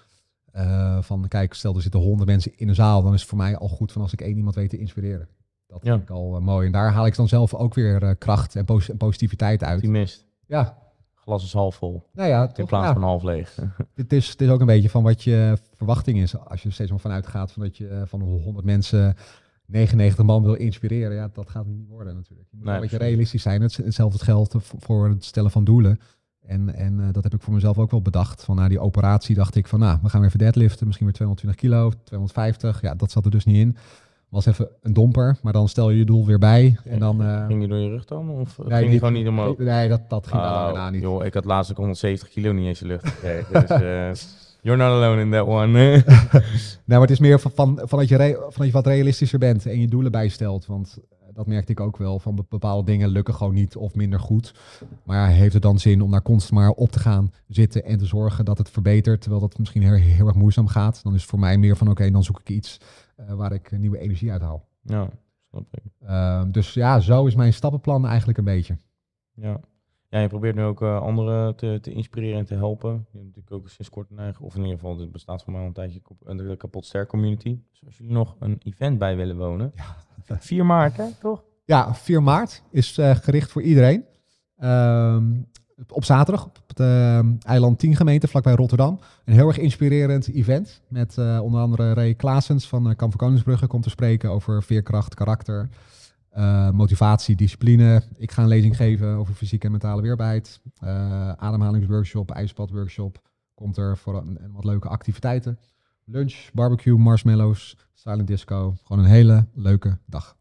Speaker 1: Eh, van kijk, stel er zitten honderd mensen in een zaal, dan is het voor mij al goed van als ik één iemand weet te inspireren. Dat
Speaker 2: Ja.
Speaker 1: vind ik al eh, mooi. En daar haal ik dan zelf ook weer eh, kracht en, pos- en positiviteit uit.
Speaker 2: Optimist.
Speaker 1: Ja,
Speaker 2: Glas is half vol.
Speaker 1: nou ja,
Speaker 2: In
Speaker 1: toch,
Speaker 2: plaats
Speaker 1: ja.
Speaker 2: van half leeg. [LAUGHS]
Speaker 1: Het is, het is ook een beetje van wat je verwachting is. Als je er steeds maar vanuit gaat van dat je van 100 mensen 99 man wil inspireren. Ja, dat gaat niet worden natuurlijk. Je moet
Speaker 2: Nee,
Speaker 1: een beetje realistisch zijn. Het, hetzelfde geldt voor het stellen van doelen. En, en eh, dat heb ik voor mezelf ook wel bedacht. Van na die operatie dacht ik van nou, we gaan weer even deadliften. Misschien weer 220 kilo, 250. Ja, dat zat er dus niet in. Was even een domper, maar dan stel je je doel weer bij. En dan... eh,
Speaker 2: ging je door je rug dan? Of
Speaker 1: nee,
Speaker 2: ging je
Speaker 1: niet-
Speaker 2: gewoon niet omhoog?
Speaker 1: Nee, dat, dat ging
Speaker 2: Oh,
Speaker 1: daarna niet.
Speaker 2: Joh, ik had laatst ook 170 kilo niet eens in de lucht gekregen. [LAUGHS] dus eh, you're not alone in that one. [LAUGHS] [LAUGHS]
Speaker 1: Nee, maar het is meer van, van, van, dat je re- van dat je wat realistischer bent en je doelen bijstelt. Want eh, dat merkte ik ook wel. Van be- bepaalde dingen lukken gewoon niet of minder goed. Maar ja, heeft het dan zin om daar constant maar op te gaan zitten en te zorgen dat het verbetert. Terwijl dat misschien heel, heel erg moeizaam gaat. Dan is het voor mij meer van oké, dan zoek ik iets eh, waar ik nieuwe energie uit haal.
Speaker 2: ja, snap ik.
Speaker 1: Ehm, dus ja, zo is mijn stappenplan eigenlijk een beetje.
Speaker 2: Ja. Ja, je probeert nu ook eh, anderen te, te inspireren en te helpen. Je hebt natuurlijk ook sinds kort een eigen, of in ieder geval, het bestaat voor mij al een tijdje, een de kapot ster community. Dus als jullie nog een event bij willen wonen. 4 [LAUGHS] maart, hè, toch?
Speaker 1: Ja, 4 maart is eh, gericht voor iedereen. Ehm, op zaterdag op het ehm, eiland 10 gemeente vlakbij Rotterdam. Een heel erg inspirerend event. Met eh, onder andere Ray Klaasens van uh, Kamp van Koningsbrugge komt te spreken over veerkracht, karakter, eh, motivatie, discipline. Ik ga een lezing geven over fysieke en mentale weerbaarheid. Eh, ademhalingsworkshop, ijsbadworkshop. Komt er voor een, en wat leuke activiteiten. Lunch, barbecue, marshmallows, silent disco. Gewoon een hele leuke dag.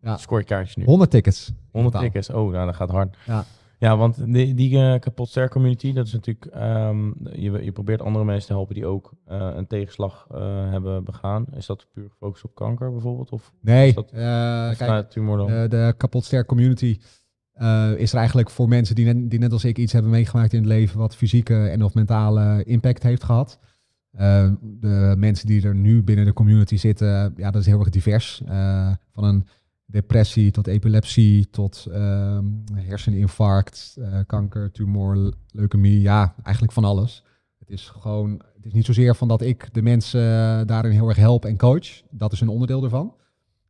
Speaker 1: Ja.
Speaker 2: Scoor je kaartjes nu.
Speaker 1: 100 tickets.
Speaker 2: 100
Speaker 1: totaal.
Speaker 2: tickets. Oh, nou, dat gaat hard.
Speaker 1: Ja.
Speaker 2: Ja, want die, die eh, kapot ster community, dat is natuurlijk, ehm, je, je probeert andere mensen te helpen die ook eh, een tegenslag eh, hebben begaan. Is dat puur gefocust op kanker bijvoorbeeld? Of,
Speaker 1: Nee,
Speaker 2: Is dat-
Speaker 1: eh, kijk,
Speaker 2: tumor dan?
Speaker 1: eh, de kapot sterk community eh, is er eigenlijk voor mensen die net, die net als ik iets hebben meegemaakt in het leven wat fysieke en of mentale impact heeft gehad. Eh, de mensen die er nu binnen de community zitten, ja, dat is heel erg divers. Eh, van een depressie tot epilepsie tot ehm, herseninfarct, eh, kanker, tumor, leukemie. Ja, eigenlijk van alles. Het is gewoon, het is niet zozeer van dat ik de mensen daarin heel erg help en coach. Dat is een onderdeel ervan.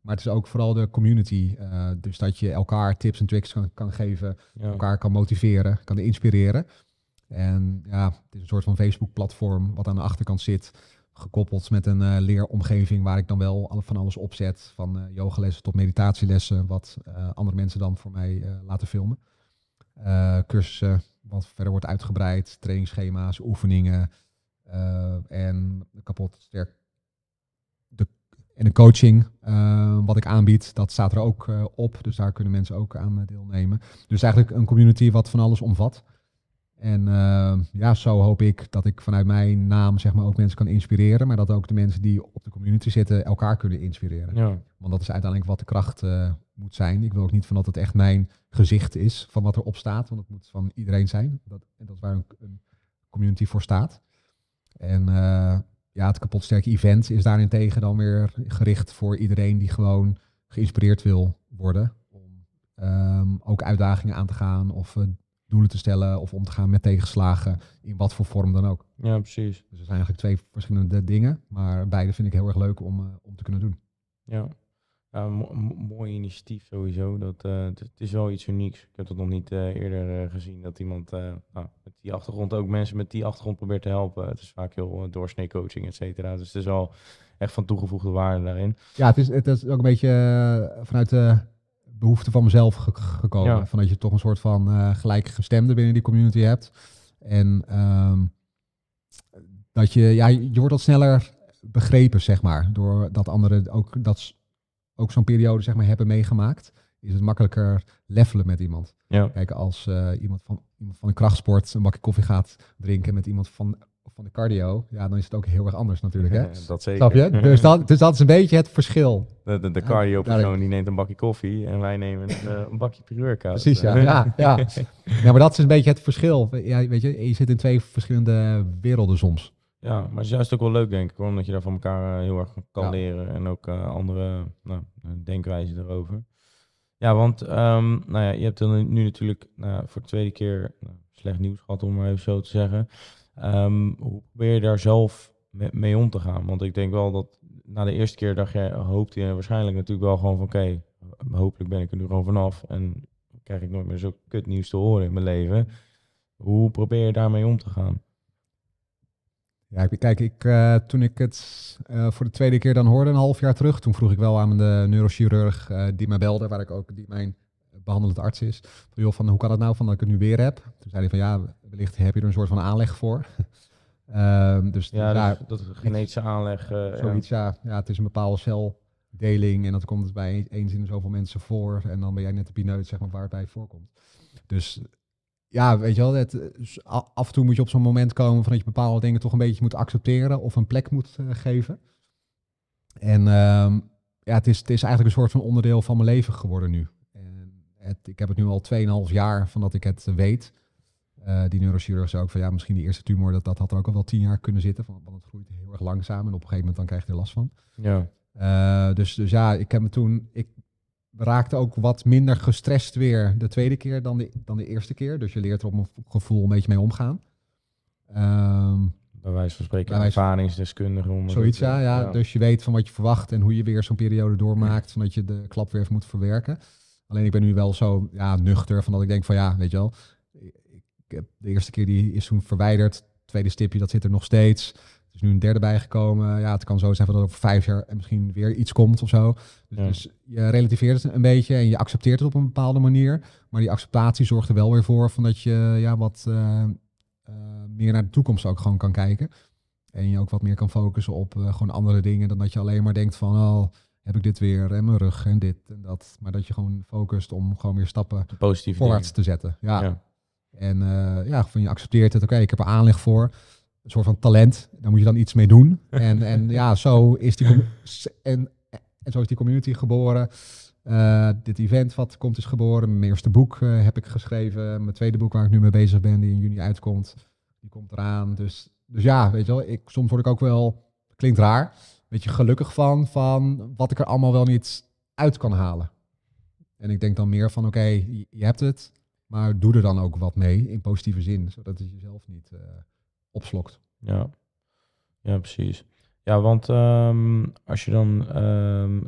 Speaker 1: Maar het is ook vooral de community. eh, dus dat je elkaar tips en tricks kan, kan geven,
Speaker 2: Ja.
Speaker 1: elkaar kan motiveren, kan inspireren. En ja, het is een soort van Facebook-platform wat aan de achterkant zit, gekoppeld met een eh, leeromgeving waar ik dan wel van alles opzet, van eh yogalessen tot meditatielessen, wat eh, andere mensen dan voor mij laten filmen. Cursussen, wat verder wordt uitgebreid, trainingsschema's, oefeningen en kapot sterk. De, en de coaching wat ik aanbied, dat staat er ook op. Dus daar kunnen mensen ook aan deelnemen. Dus eigenlijk een community wat van alles omvat. En eh, ja, zo hoop ik dat ik vanuit mijn naam zeg maar ook mensen kan inspireren. Maar dat ook de mensen die op de community zitten elkaar kunnen inspireren.
Speaker 2: Ja.
Speaker 1: Want dat is uiteindelijk wat de kracht eh, moet zijn. Ik wil ook niet van dat het echt mijn gezicht is van wat erop staat. Want het moet van iedereen zijn. Dat, en dat is waar een, een community voor staat. En eh, ja, het kapotsterke event is daarentegen dan weer gericht voor iedereen die gewoon geïnspireerd wil worden. Om ehm, ook uitdagingen aan te gaan of doelen te stellen of om te gaan met tegenslagen in wat voor vorm dan ook.
Speaker 2: ja, precies.
Speaker 1: Dus er zijn eigenlijk twee verschillende dingen, maar beide vind ik heel erg leuk om, eh, om te kunnen doen.
Speaker 2: Ja. Ja, mo- mo- mooi initiatief sowieso. Dat, eh, het, is wel iets unieks. Ik heb dat nog niet eh, eerder gezien. Dat iemand nou, met die achtergrond ook mensen met die achtergrond probeert te helpen. Het is vaak heel doorsnee coaching, et cetera. Dus het is wel echt van toegevoegde waarde daarin.
Speaker 1: Ja, het is, het is ook een beetje vanuit de behoefte van mezelf ge- gekomen.
Speaker 2: Ja.
Speaker 1: Van dat je toch een soort van eh gelijkgestemde binnen die community hebt. En ehm, dat je, ja, je wordt wat sneller begrepen, zeg maar. Doordat anderen ook, dat, ook zo'n periode zeg maar, hebben meegemaakt. Is het makkelijker levelen met iemand.
Speaker 2: Ja,
Speaker 1: Kijk, als eh, iemand, van, iemand van de krachtsport een bakje koffie gaat drinken met iemand van, van de cardio, ja, dan is het ook heel erg anders natuurlijk. Hè? [LAUGHS]
Speaker 2: dat zeker.
Speaker 1: Snap je? [LAUGHS] Dus dat, dus dat is een beetje het verschil.
Speaker 2: De, de, de
Speaker 1: Ja,
Speaker 2: cardio persoon
Speaker 1: daar-
Speaker 2: die neemt een bakje koffie en wij nemen een, eh, een bakje pre-workout.
Speaker 1: Precies, ja. [LAUGHS] ja, ja. ja, maar dat is een beetje het verschil. Ja, weet je, je zit in twee verschillende werelden soms.
Speaker 2: Ja, maar het is juist ook wel leuk, denk ik, hoor, omdat je daar van elkaar eh, heel erg kan
Speaker 1: Ja.
Speaker 2: leren en ook eh, andere nou, denkwijzen erover. Ja, want ehm, nou ja, je hebt dan nu natuurlijk voor de tweede keer slecht nieuws gehad, om maar even zo te zeggen. Ehm, hoe probeer je daar zelf me- mee om te gaan? Want ik denk wel dat na de eerste keer dacht je, hoopte je waarschijnlijk natuurlijk wel gewoon van oké, hopelijk ben ik er nu gewoon vanaf en krijg ik nooit meer zo kut nieuws te horen in mijn leven. Hoe probeer je daarmee om te gaan?
Speaker 1: Ja, kijk, ik, eh, toen ik het eh, voor de tweede keer dan hoorde, een half jaar terug, toen vroeg ik wel aan de neurochirurg eh, die mij belde, waar ik ook, die mijn behandelend arts is, van, joh, van hoe kan het nou van dat ik het nu weer heb? Toen zei hij van ja, wellicht heb je er een soort van aanleg voor. [LAUGHS] Ehm, dus
Speaker 2: Ja,
Speaker 1: ja,
Speaker 2: dus dat genetische aanleg. eh,
Speaker 1: zoiets, ja. ja. Het is een bepaalde celdeling en dat komt het bij eens in zoveel mensen voor. En dan ben jij net de pineut, zeg maar, waar het bij voorkomt. Dus ja, weet je wel, het, dus af en toe moet je op zo'n moment komen van dat je bepaalde dingen toch een beetje moet accepteren of een plek moet eh, geven. En ehm, ja, het is, het is eigenlijk een soort van onderdeel van mijn leven geworden nu. Het, ik heb het nu al 2,5 jaar van dat ik het eh, weet. Eh, die neurochirurg zei ook van ja, misschien die eerste tumor, dat, dat had er ook al wel tien jaar kunnen zitten. Want het groeit heel erg langzaam en op een gegeven moment dan krijg je er last van.
Speaker 2: ja.
Speaker 1: Eh, dus, dus ja, ik heb me toen. Ik raakte ook wat minder gestrest weer de tweede keer dan de, dan de eerste keer. Dus je leert er op mijn gevoel een beetje mee omgaan. Ehm,
Speaker 2: bij wijze van spreken
Speaker 1: wijze van-
Speaker 2: ervaringsdeskundige.
Speaker 1: zoiets, ja,
Speaker 2: eh,
Speaker 1: ja. Dus je weet van wat je verwacht en hoe je weer zo'n periode doormaakt. Van dat je de klap weer even moet verwerken. Alleen ik ben nu wel zo ja, nuchter van dat ik denk van ja, weet je wel. Ik heb de eerste keer die is toen verwijderd. Tweede stipje, dat zit er nog steeds. Er is nu een derde bijgekomen. Ja, het kan zo zijn dat over vijf jaar er misschien weer iets komt of zo. Dus,
Speaker 2: Ja.
Speaker 1: dus je relativeert het een beetje en je accepteert het op een bepaalde manier. Maar die acceptatie zorgt er wel weer voor van dat je ja, wat eh, eh, meer naar de toekomst ook gewoon kan kijken. En je ook wat meer kan focussen op eh, gewoon andere dingen dan dat je alleen maar denkt van oh, heb ik dit weer en mijn rug en dit en dat. Maar dat je gewoon focust om gewoon weer stappen
Speaker 2: positieve
Speaker 1: voorwaarts
Speaker 2: dingen.
Speaker 1: te zetten. Ja.
Speaker 2: Ja.
Speaker 1: En eh, ja, van je accepteert het. Oké, ik heb er aanleg voor. Een soort van talent. Daar moet je dan iets mee doen. [LAUGHS] En, en ja, zo is die, en, en zo is die community geboren. Eh, dit event wat komt is geboren. Mijn eerste boek eh, heb ik geschreven. Mijn tweede boek waar ik nu mee bezig ben, die in juni uitkomt. Die komt eraan. Dus, dus ja, weet je wel. Ik, soms word ik ook wel, klinkt raar, beetje gelukkig van, van wat ik er allemaal wel niet uit kan halen. En ik denk dan meer van, oké, je, je hebt het. Maar doe er dan ook wat mee in positieve zin, zodat het jezelf niet eh, opslokt.
Speaker 2: Ja, ja precies. Ja, want ehm, als je dan. ehm,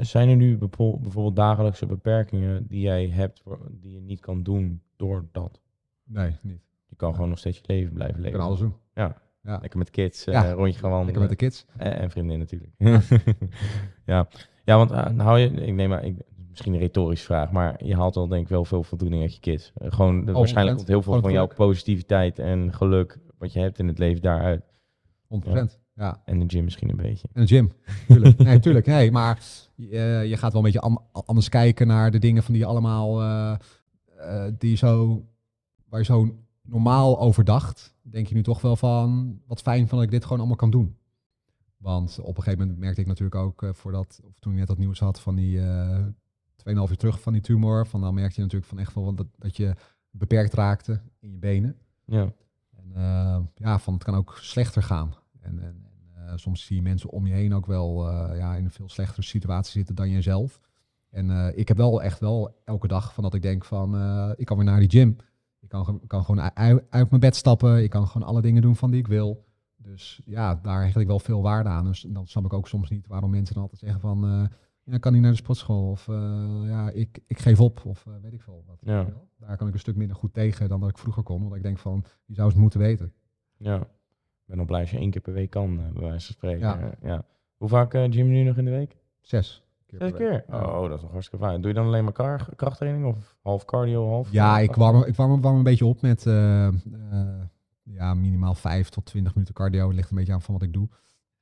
Speaker 2: zijn er nu bijvoorbeeld dagelijkse beperkingen die jij hebt, die je niet kan doen door dat?
Speaker 1: Nee, niet.
Speaker 2: Je kan gewoon nog steeds je leven blijven leven.
Speaker 1: kan alles doen.
Speaker 2: Lekker met kids, eh,
Speaker 1: Ja,
Speaker 2: rondje gaan wandelen.
Speaker 1: Lekker met de kids.
Speaker 2: En, en vriendin natuurlijk. [LAUGHS] ja. ja, want eh, hou je, ik neem maar, ik, misschien een retorische vraag, maar je haalt wel denk ik wel veel voldoening uit je kids. Eh, gewoon, de- waarschijnlijk
Speaker 1: 100%.
Speaker 2: komt heel veel van jouw positiviteit en geluk wat je hebt in het leven daaruit.
Speaker 1: 100%. Ja.
Speaker 2: En de gym misschien een beetje.
Speaker 1: En een gym. [LAUGHS] Tuurlijk. Nee, tuurlijk. Nee, maar je gaat wel een beetje an- anders kijken naar de dingen van die allemaal die zo waar je zo normaal over dacht. Denk je nu toch wel van wat fijn van dat ik dit gewoon allemaal kan doen. Want op een gegeven moment merkte ik natuurlijk ook eh, voordat, of toen ik net dat nieuws had van die eh 2,5 uur terug van die tumor. Van dan merkte je natuurlijk van echt wel dat, dat je beperkt raakte in je benen.
Speaker 2: Ja,
Speaker 1: En eh, ja, van het kan ook slechter gaan. En, en, soms zie je mensen om je heen ook wel ja, in een veel slechtere situatie zitten dan jezelf. En ik heb wel echt wel elke dag van dat ik denk van, ik kan weer naar die gym. Ik kan, kan gewoon uit, uit mijn bed stappen. Ik kan gewoon alle dingen doen van die ik wil. Dus ja, daar hecht ik wel veel waarde aan. Dus dan snap ik ook soms niet waarom mensen dan altijd zeggen van, eh, ja, kan niet naar de sportschool. Of eh, ja, ik, ik geef op. Of eh, weet ik veel wat.
Speaker 2: Ja.
Speaker 1: Daar kan ik een stuk minder goed tegen dan dat ik vroeger kon. Want ik denk van, je zou het moeten weten.
Speaker 2: ja. Ik ben al blij als je één keer per week kan, bij wijze van spreken.
Speaker 1: Ja.
Speaker 2: Ja. Hoe vaak gym je nu nog in de week?
Speaker 1: Zes keer.
Speaker 2: Zes keer? Oh, dat is nog hartstikke fijn. Doe je dan alleen maar kar- krachttraining of half cardio, half?
Speaker 1: Ja, ik warm, ik warm, warm een beetje op met eh, eh, ja, minimaal 5 tot 20 minuten cardio. Het ligt een beetje aan van wat ik doe.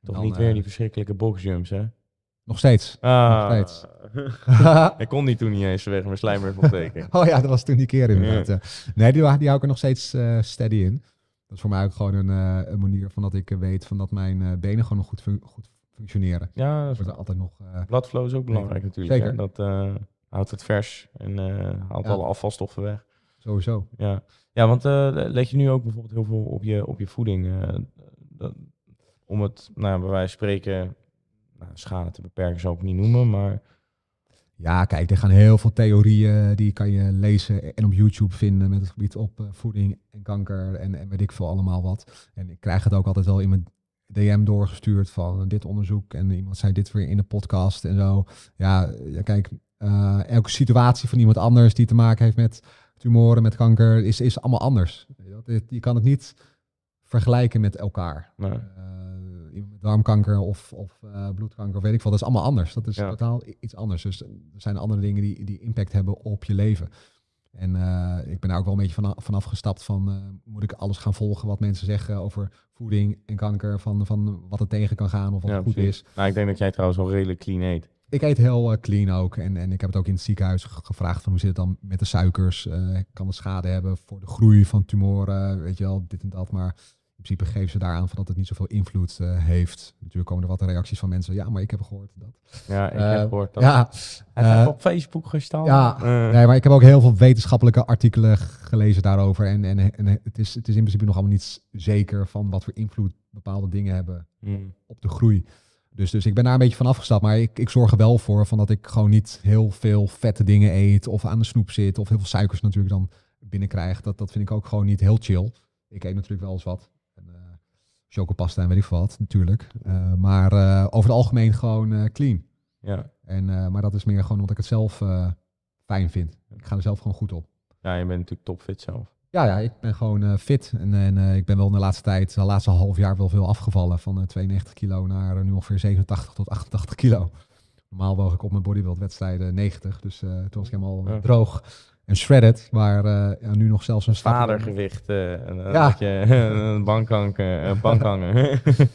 Speaker 2: Toch
Speaker 1: dan,
Speaker 2: niet
Speaker 1: eh,
Speaker 2: weer die verschrikkelijke boxjumps, hè?
Speaker 1: Nog steeds.
Speaker 2: Ah.
Speaker 1: steeds. [LAUGHS]
Speaker 2: ik kon die toen niet eens vanwege mijn slijmweefselteken. [LAUGHS]
Speaker 1: oh ja, dat was toen die keer inderdaad. ja. Nee, die, die hou ik er nog steeds eh, steady in. Dat is voor mij ook gewoon een, eh, een manier van dat ik eh, weet van dat mijn eh, benen gewoon nog goed, fun- goed functioneren.
Speaker 2: ja, dat is
Speaker 1: wordt altijd nog... eh,
Speaker 2: Bloodflow is ook belangrijk natuurlijk.
Speaker 1: Zeker.
Speaker 2: Hè? Dat eh, houdt het vers en eh, haalt alle afvalstoffen weg.
Speaker 1: sowieso.
Speaker 2: Ja, ja want let je nu ook bijvoorbeeld heel veel op je, op je voeding? dat, om het, nou, bij wijze van spreken, nou, schade te beperken zou ik niet noemen, maar
Speaker 1: Ja, kijk, er gaan heel veel theorieën, die kan je lezen en op YouTube vinden met het gebied op voeding en kanker en, en weet ik veel allemaal wat. En ik krijg het ook altijd wel in mijn DM doorgestuurd van eh, dit onderzoek en iemand zei dit weer in de podcast en zo. Ja, ja kijk, eh, elke situatie van iemand anders die te maken heeft met tumoren, met kanker, is, is allemaal anders. Je kan het niet vergelijken met elkaar. Eh, iemand met darmkanker of, of bloedkanker, of weet ik veel. Dat is allemaal anders. Dat is
Speaker 2: Ja.
Speaker 1: totaal iets anders. Dus er zijn andere dingen die, die impact hebben op je leven. En eh, ik ben daar ook wel een beetje van, vanaf gestapt van, eh, moet ik alles gaan volgen wat mensen zeggen over voeding en kanker, van, van wat er tegen kan gaan of wat
Speaker 2: Ja,
Speaker 1: goed
Speaker 2: precies.
Speaker 1: is.
Speaker 2: nou, ik denk dat jij trouwens wel redelijk clean eet.
Speaker 1: Ik eet heel eh, clean ook. En, en ik heb het ook in het ziekenhuis ge- gevraagd van hoe zit het dan met de suikers? Kan het schade hebben voor de groei van tumoren? Weet je wel, dit en dat. Maar in principe geven ze daaraan van dat het niet zoveel invloed eh, heeft. Natuurlijk komen er wat reacties van mensen. Ja, maar ik heb gehoord dat.
Speaker 2: Ja, ik
Speaker 1: Eh,
Speaker 2: heb gehoord dat.
Speaker 1: Ja, eh,
Speaker 2: op Facebook gestaan.
Speaker 1: ja,
Speaker 2: Eh,
Speaker 1: nee, maar ik heb ook heel veel wetenschappelijke artikelen gelezen daarover. En, en, en het, is, het is in principe nog allemaal niet zeker van wat voor invloed bepaalde dingen hebben
Speaker 2: mm,
Speaker 1: op de groei. Dus, dus ik ben daar een beetje van afgestapt. Maar ik, ik zorg er wel voor van dat ik gewoon niet heel veel vette dingen eet. Of aan de snoep zit. Of heel veel suikers natuurlijk dan binnenkrijg. Dat, dat vind ik ook gewoon niet heel chill. Ik eet natuurlijk wel eens wat. Chocopasta en weet ik wat, natuurlijk. Eh, maar eh, over het algemeen gewoon eh, clean.
Speaker 2: ja.
Speaker 1: En, maar dat is meer gewoon omdat ik het zelf fijn vind. Ik ga er zelf gewoon goed op.
Speaker 2: ja, je bent natuurlijk topfit zelf.
Speaker 1: Ja, ja, ik ben gewoon fit. En, en ik ben wel in de laatste tijd, de laatste half jaar, wel veel afgevallen. Van eh, 92 kilo naar nu ongeveer 87 tot 88 kilo. Normaal woog ik op mijn bodybuild wedstrijden 90. Dus toen was ik helemaal
Speaker 2: Ja.
Speaker 1: droog en shredded. Maar eh, ja, nu nog zelfs een
Speaker 2: Vadergewicht, eh en, eh,
Speaker 1: Ja.
Speaker 2: je [LAUGHS] een bank hangen. een bank hangen. [LAUGHS]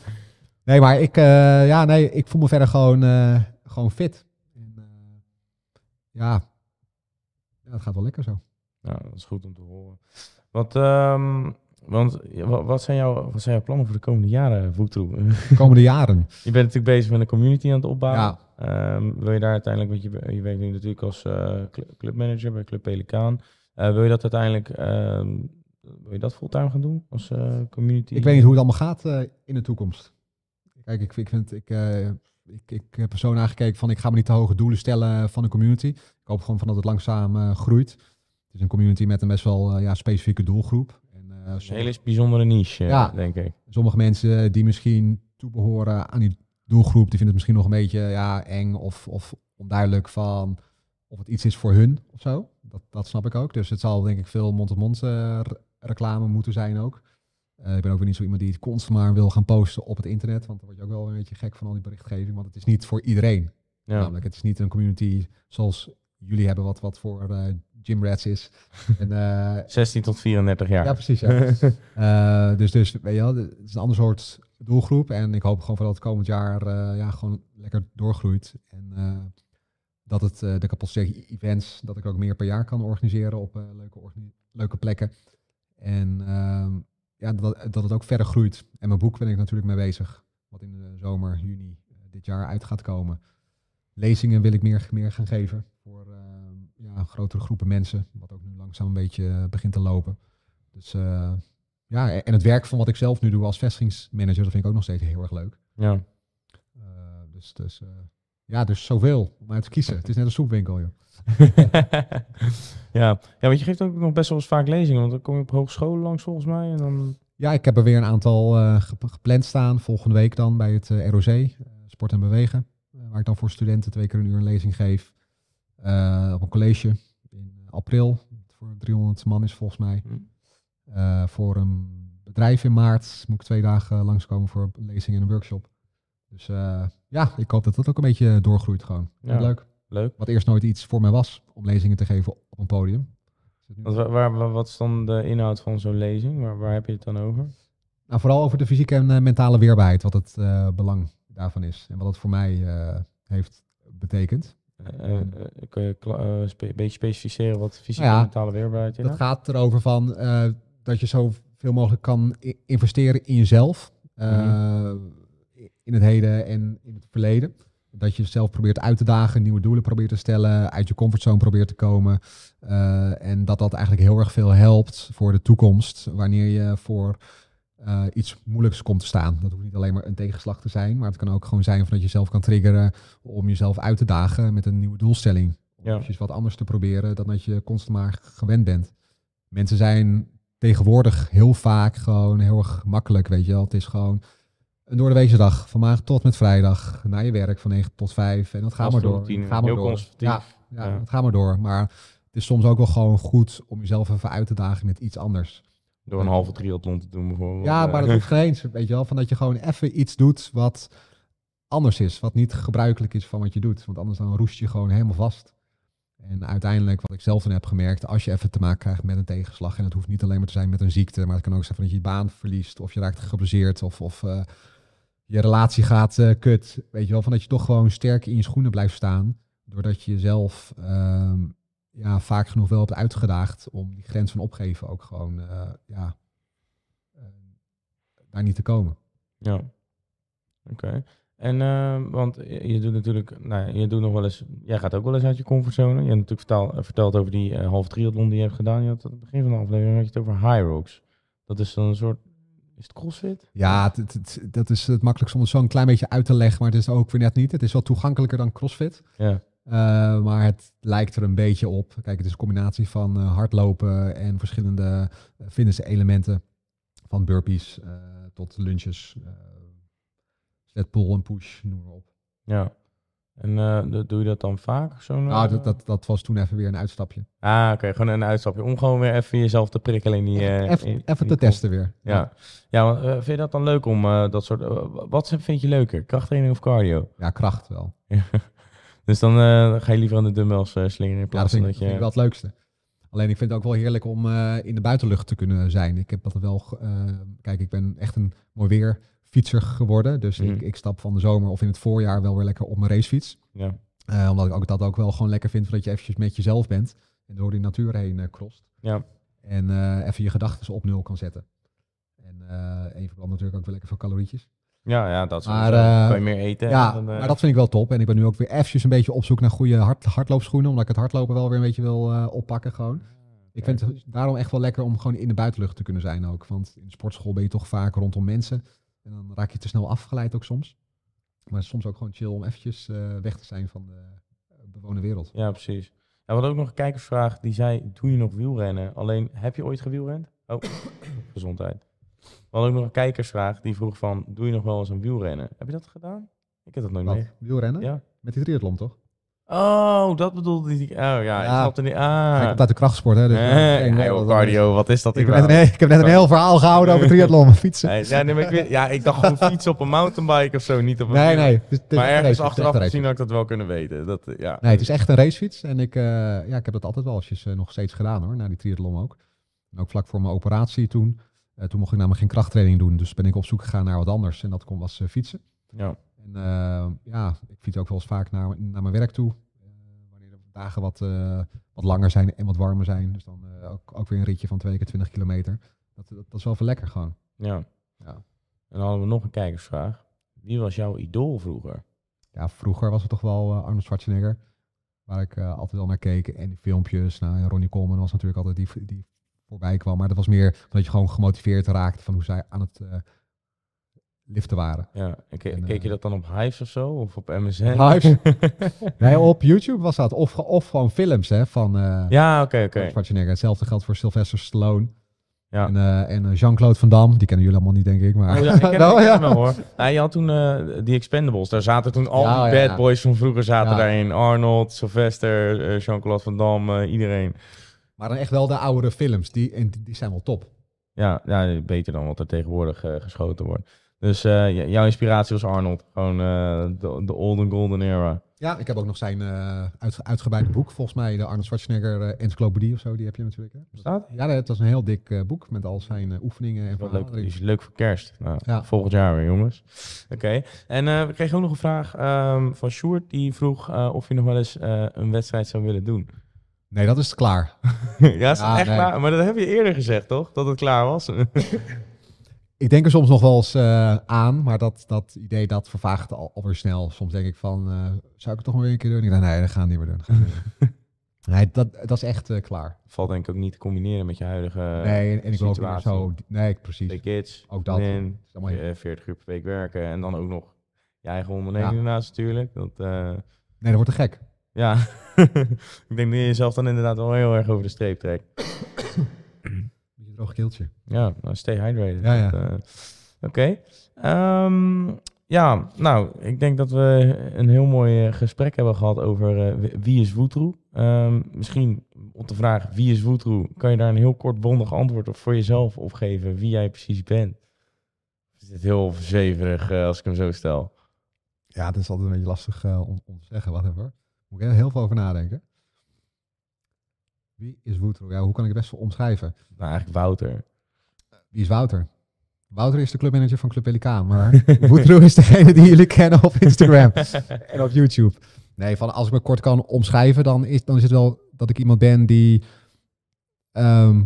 Speaker 1: Nee, maar ik, eh, ja, nee, ik voel me verder gewoon, eh, gewoon fit. En, eh, ja. ja, het gaat wel lekker zo.
Speaker 2: Nou, dat is goed om te horen. Wat, ehm, want wat zijn, jouw, wat zijn jouw plannen voor de komende jaren, Voetroe?
Speaker 1: De komende jaren. [LAUGHS]
Speaker 2: je bent natuurlijk bezig met een community aan het opbouwen.
Speaker 1: Ja.
Speaker 2: Ehm, wil je daar uiteindelijk, want je, je werkt nu natuurlijk als eh, cl- clubmanager bij Club Pelikaan. Eh, wil je dat uiteindelijk, ehm, wil je dat fulltime gaan doen als eh, community?
Speaker 1: Ik weet niet hoe het allemaal gaat in de toekomst. Kijk, ik, ik vind, ik, ik, ik heb er zo naar gekeken van, ik ga me niet te hoge doelen stellen van een community. Ik hoop gewoon van dat het langzaam groeit. Het is een community met een best wel ja, specifieke doelgroep. En
Speaker 2: Een
Speaker 1: sommige,
Speaker 2: hele bijzondere niche,
Speaker 1: Ja.
Speaker 2: denk ik.
Speaker 1: sommige mensen die misschien toebehoren aan die doelgroep, die vinden het misschien nog een beetje ja, eng of, of onduidelijk van of het iets is voor hun of zo. Dat, dat snap ik ook. Dus het zal denk ik veel mond-tot-mond eh, re- reclame moeten zijn ook. Eh, ik ben ook weer niet zo iemand die het constant maar wil gaan posten op het internet, want dan word je ook wel een beetje gek van al die berichtgeving, want het is niet voor iedereen.
Speaker 2: Ja.
Speaker 1: Namelijk, het is niet een community zoals jullie hebben, wat, wat voor eh gym rats is. [LAUGHS] en, eh,
Speaker 2: 16 tot 34 jaar.
Speaker 1: ja, precies. Ja. [LAUGHS] Dus, dus weet je wel, het is een ander soort doelgroep. En ik hoop gewoon voor dat het komend jaar eh, ja, gewoon lekker doorgroeit. En eh, dat het eh, de kapot events, dat ik ook meer per jaar kan organiseren op leuke, leuke plekken. En ehm, ja, dat, dat het ook verder groeit. En mijn boek ben ik natuurlijk mee bezig. Wat in de zomer, juni dit jaar uit gaat komen. Lezingen wil ik meer, meer gaan geven voor ehm, ja, grotere groepen mensen. Wat ook nu langzaam een beetje begint te lopen. Dus ja, en het werk van wat ik zelf nu doe als vestigingsmanager, dat vind ik ook nog steeds heel erg leuk.
Speaker 2: Ja.
Speaker 1: Eh, dus dus eh, ja, dus zoveel om uit te kiezen. Het is net een soepwinkel, joh. [LAUGHS]
Speaker 2: ja. ja, want je geeft ook nog best wel eens vaak lezingen, want dan kom je op hogescholen langs volgens mij. En dan...
Speaker 1: Ja, ik heb er weer een aantal eh, gep- gepland staan. Volgende week dan bij het ROC, Sport en Bewegen. waar ik dan voor studenten twee keer een uur een lezing geef. Op een college in april. Voor 300 man is volgens mij.
Speaker 2: Hm.
Speaker 1: Eh, voor een bedrijf in maart moet ik twee dagen langskomen voor een lezing en een workshop. Dus eh, ja, ik hoop dat dat ook een beetje doorgroeit gewoon.
Speaker 2: Ja.
Speaker 1: Leuk.
Speaker 2: Leuk.
Speaker 1: Wat eerst nooit iets voor mij was, om lezingen te geven op een podium. Is
Speaker 2: Want waar, wat is dan de inhoud van zo'n lezing? Waar, waar heb je het dan over?
Speaker 1: Nou, vooral over de fysieke en eh, mentale weerbaarheid, wat het belang daarvan is. En wat het voor mij heeft betekend.
Speaker 2: Kun je spe- een beetje specificeren wat fysieke
Speaker 1: Nou ja,
Speaker 2: en mentale weerbaarheid
Speaker 1: Dat
Speaker 2: inhoudt?
Speaker 1: gaat erover van dat je zoveel mogelijk kan investeren in jezelf. eh, In het heden en in het verleden. Dat je jezelf probeert uit te dagen, nieuwe doelen probeert te stellen, uit je comfortzone probeert te komen. eh, en dat dat eigenlijk heel erg veel helpt voor de toekomst. Wanneer je voor eh, iets moeilijks komt te staan. Dat hoeft niet alleen maar een tegenslag te zijn, maar het kan ook gewoon zijn van dat je jezelf kan triggeren om jezelf uit te dagen met een nieuwe doelstelling.
Speaker 2: Ja.
Speaker 1: eventjes wat anders te proberen dan dat je constant maar gewend bent. Mensen zijn tegenwoordig heel vaak gewoon heel erg makkelijk, weet je wel. Het is gewoon een door de weekse dag, van maandag tot met vrijdag, naar je werk van 9 tot 5 en dat gaat maar door.
Speaker 2: routine,
Speaker 1: Ga maar
Speaker 2: heel
Speaker 1: door. Ja, ja,
Speaker 2: Ja.
Speaker 1: het gaat maar door. Maar het is soms ook wel gewoon goed om jezelf even uit te dagen met iets anders.
Speaker 2: Door een halve triathlon te doen bijvoorbeeld.
Speaker 1: Ja, maar dat hoeft geen eens, weet je wel. Van dat je gewoon even iets doet wat anders is. Wat niet gebruikelijk is van wat je doet. Want anders dan roest je gewoon helemaal vast. En uiteindelijk, wat ik zelf dan heb gemerkt, als je even te maken krijgt met een tegenslag, en het hoeft niet alleen maar te zijn met een ziekte, maar het kan ook zijn van dat je je baan verliest, of je raakt geblesseerd, of, of eh, je relatie gaat eh, kut. Weet je wel, van dat je toch gewoon sterk in je schoenen blijft staan, doordat je jezelf ehm, ja, vaak genoeg wel hebt uitgedaagd om die grens van opgeven ook gewoon, eh, ja, daar niet te komen.
Speaker 2: Ja. Oké. En, eh, want je doet natuurlijk, nou, je doet nog wel eens, jij gaat ook wel eens uit je comfortzone. Je hebt natuurlijk eh, verteld over die eh, halve triathlon die je hebt gedaan. Je had aan het begin van de aflevering had je het over high rocks. Dat is dan een soort, is het crossfit?
Speaker 1: Ja, het, het- het- dat is het makkelijkst om het zo een klein beetje uit te leggen, maar het is ook weer net niet. Het is wel toegankelijker dan CrossFit,
Speaker 2: Ja.
Speaker 1: eh, maar het lijkt er een beetje op. Kijk, het is een combinatie van hardlopen en verschillende uh, fitness-elementen, van burpees tot lunches, sled pull en push, noem maar op.
Speaker 2: Ja. En eh, dat- doe je dat dan vaak? Zo'n,
Speaker 1: Nou,
Speaker 2: eh,
Speaker 1: dat, dat, dat was toen even weer een uitstapje.
Speaker 2: Ah, oké. Gewoon een uitstapje. Om gewoon weer even jezelf te prikkelen in die... eh,
Speaker 1: even
Speaker 2: in-
Speaker 1: even
Speaker 2: in
Speaker 1: te testen weer.
Speaker 2: Ja, ja want, eh, vind je dat dan leuk om eh, dat soort... eh, wat vind je leuker? Krachttraining of cardio?
Speaker 1: Ja, kracht wel. [LAUGHS]
Speaker 2: Dus dan eh, ga je liever aan de dumbbells eh, slingeren in
Speaker 1: Ja, dat
Speaker 2: plaats
Speaker 1: vind,
Speaker 2: van dat
Speaker 1: vind
Speaker 2: je...
Speaker 1: ik wel het leukste. Alleen ik vind het ook wel heerlijk om eh, in de buitenlucht te kunnen zijn. Ik heb dat wel. eh, kijk, ik ben echt een mooi weer fietser geworden. Dus
Speaker 2: Mhm.
Speaker 1: ik, ik stap van de zomer of in het voorjaar wel weer lekker op mijn racefiets.
Speaker 2: Ja,
Speaker 1: Eh, omdat ik ook dat ook wel gewoon lekker vind, dat je eventjes met jezelf bent en door die natuur heen eh crost.
Speaker 2: ja,
Speaker 1: En eh, even je gedachten op nul kan zetten. En, en je verbrandt natuurlijk ook wel lekker veel calorietjes.
Speaker 2: ja, ja dat is
Speaker 1: Maar,
Speaker 2: kan je meer eten.
Speaker 1: Ja,
Speaker 2: dan,
Speaker 1: maar dat vind ik wel top. En ik ben nu ook weer eventjes een beetje op zoek naar goede hard, hardloopschoenen. Omdat ik het hardlopen wel weer een beetje wil oppakken gewoon. Ik vind het daarom echt wel lekker om gewoon in de buitenlucht te kunnen zijn ook. Want in de sportschool ben je toch vaak rondom mensen. En dan raak je te snel afgeleid ook soms. Maar soms ook gewoon chill om eventjes eh, weg te zijn van de eh, bewoonde wereld.
Speaker 2: Ja, precies. Ja, hadden ook nog een kijkersvraag die zei, doe je nog wielrennen? Alleen, heb je ooit gewielrend? Oh, [COUGHS] gezondheid. We hadden ook nog een kijkersvraag die vroeg van, doe je nog wel eens een wielrennen? Heb je dat gedaan? Ik heb dat nooit
Speaker 1: Wat?
Speaker 2: mee.
Speaker 1: Wielrennen?
Speaker 2: Ja.
Speaker 1: Met die triathlon, toch?
Speaker 2: Oh, dat bedoelde hij. Oh ja,
Speaker 1: Ja.
Speaker 2: ik snapte niet.
Speaker 1: Ja,
Speaker 2: Ah.
Speaker 1: ik heb uit de krachtsport, hè. Dus,
Speaker 2: Eh,
Speaker 1: eh,
Speaker 2: joh, cardio, wat is dat
Speaker 1: Ik heb, net een, ik heb net een heel verhaal gehouden over triathlon, [LAUGHS] fietsen.
Speaker 2: Nee, ja, nee, maar ik, ja, ik dacht gewoon fietsen op een mountainbike of zo, niet op een
Speaker 1: Nee, nee.
Speaker 2: Maar ergens achteraf gezien had ik dat wel kunnen weten. Dat, ja.
Speaker 1: Nee, het is echt een racefiets. En ik, eh, ja, ik heb dat altijd wel eens eh, nog steeds gedaan hoor, na die triathlon ook. En ook vlak voor mijn operatie toen. Toen mocht ik namelijk geen krachttraining doen. Dus ben ik op zoek gegaan naar wat anders. En dat kon was fietsen.
Speaker 2: Ja.
Speaker 1: En eh, ja, ik fiets ook wel eens vaak naar, naar mijn werk toe. Eh, wanneer de dagen wat, eh, wat langer zijn en wat warmer zijn. Dus dan ook, ook weer een ritje van twee keer 20 kilometer. Dat, dat, dat is wel veel lekker gewoon.
Speaker 2: ja.
Speaker 1: Ja.
Speaker 2: En dan hadden we nog een kijkersvraag. Wie was jouw idool vroeger?
Speaker 1: Ja, vroeger was het toch wel eh, Arnold Schwarzenegger. Waar ik altijd wel naar keek. En die filmpjes. Nou, en Ronnie Coleman was natuurlijk altijd die, die voorbij kwam. Maar dat was meer dat je gewoon gemotiveerd raakte van hoe zij aan het liften waren.
Speaker 2: Ja, en ke-
Speaker 1: En,
Speaker 2: keek je
Speaker 1: eh,
Speaker 2: dat dan op Hives of zo? Of op MSN?
Speaker 1: Hives? [LAUGHS] Nee, op YouTube was dat. Of, of gewoon films hè, van eh
Speaker 2: Ja, oké, oké.
Speaker 1: Schwarzenegger. Hetzelfde geldt voor Sylvester Stallone.
Speaker 2: Ja.
Speaker 1: En, eh, en Jean-Claude Van Damme. Die kennen jullie allemaal niet, denk ik. Maar
Speaker 2: Oh, ja, [LAUGHS] ik ken,
Speaker 1: Wel,
Speaker 2: ik ken
Speaker 1: ja.
Speaker 2: wel hoor. Nou, je had toen die Expendables. Daar zaten toen al
Speaker 1: Ja,
Speaker 2: die
Speaker 1: ja,
Speaker 2: bad boys van vroeger zaten daarin. Arnold, Sylvester, Jean-Claude Van Damme, iedereen.
Speaker 1: Maar dan echt wel de oudere films. Die, en die, zijn wel top.
Speaker 2: Ja, ja, beter dan wat er tegenwoordig geschoten wordt. Dus eh, jouw inspiratie was Arnold. Gewoon eh, de, de olden golden era.
Speaker 1: Ja, ik heb ook nog zijn uit, uitgebreide boek, volgens mij, de Arnold Schwarzenegger Encyclopedie of zo, die heb je natuurlijk. Hè?
Speaker 2: Bestaat?
Speaker 1: Ja, dat is een heel dik boek met al zijn oefeningen en
Speaker 2: leuk, die is leuk voor kerst. Nou,
Speaker 1: Ja.
Speaker 2: Volgend jaar weer, jongens. Oké. En we kregen ook nog een vraag ehm, van Sjoerd. Die vroeg of je nog wel eens een wedstrijd zou willen doen.
Speaker 1: Nee, dat is klaar. [LAUGHS]
Speaker 2: ja, is
Speaker 1: Ja,
Speaker 2: echt
Speaker 1: nee.
Speaker 2: klaar? Maar dat heb je eerder gezegd, toch? Dat het klaar was. [LAUGHS]
Speaker 1: Ik denk er soms nog wel eens eh, aan, maar dat, dat idee dat vervaagt al, alweer snel. Soms denk ik van, eh, zou ik het toch nog weer een keer doen? Ik denk, nee, dat gaan we niet meer doen. Dat niet [LAUGHS] nee, dat, dat is echt eh, klaar.
Speaker 2: Valt denk ik ook niet te combineren met je huidige
Speaker 1: nee, en, en ik wil ook zo... Nee, precies.
Speaker 2: twee kids,
Speaker 1: Ook dat. heel-
Speaker 2: eh, 40 uur per week werken en dan ook nog je eigen onderneming
Speaker 1: Ja.
Speaker 2: natuurlijk. Dat,
Speaker 1: Nee, dat wordt te gek.
Speaker 2: ja, [LAUGHS] ik denk dat je jezelf dan inderdaad wel heel erg over de streep trekt. [COUGHS]
Speaker 1: Droog keeltje.
Speaker 2: Ja, nou, stay hydrated.
Speaker 1: Ja, ja.
Speaker 2: Eh, Oké. Ehm, ja, nou, ik denk dat we een heel mooi eh, gesprek hebben gehad over eh, wie- is Woetroe. Ehm, misschien op de vraag wie is Woetroe, kan je daar een heel kort bondig antwoord op voor jezelf op geven wie jij precies bent. Is dit heel eh, als ik hem zo stel?
Speaker 1: Ja, dat is altijd een beetje lastig om, om te zeggen. Wat even. Moet ik er heel veel over nadenken. Wie is Woodrow? Ja, hoe kan ik het best wel omschrijven?
Speaker 2: Nou, eigenlijk Wouter.
Speaker 1: Wie is Wouter? Wouter is de clubmanager van Club Pelikaan, [LAUGHS] maar Woodrow is degene die jullie kennen op Instagram [LAUGHS] en op YouTube. Nee, van als ik me kort kan omschrijven, dan is, dan is het wel dat ik iemand ben die, ehm,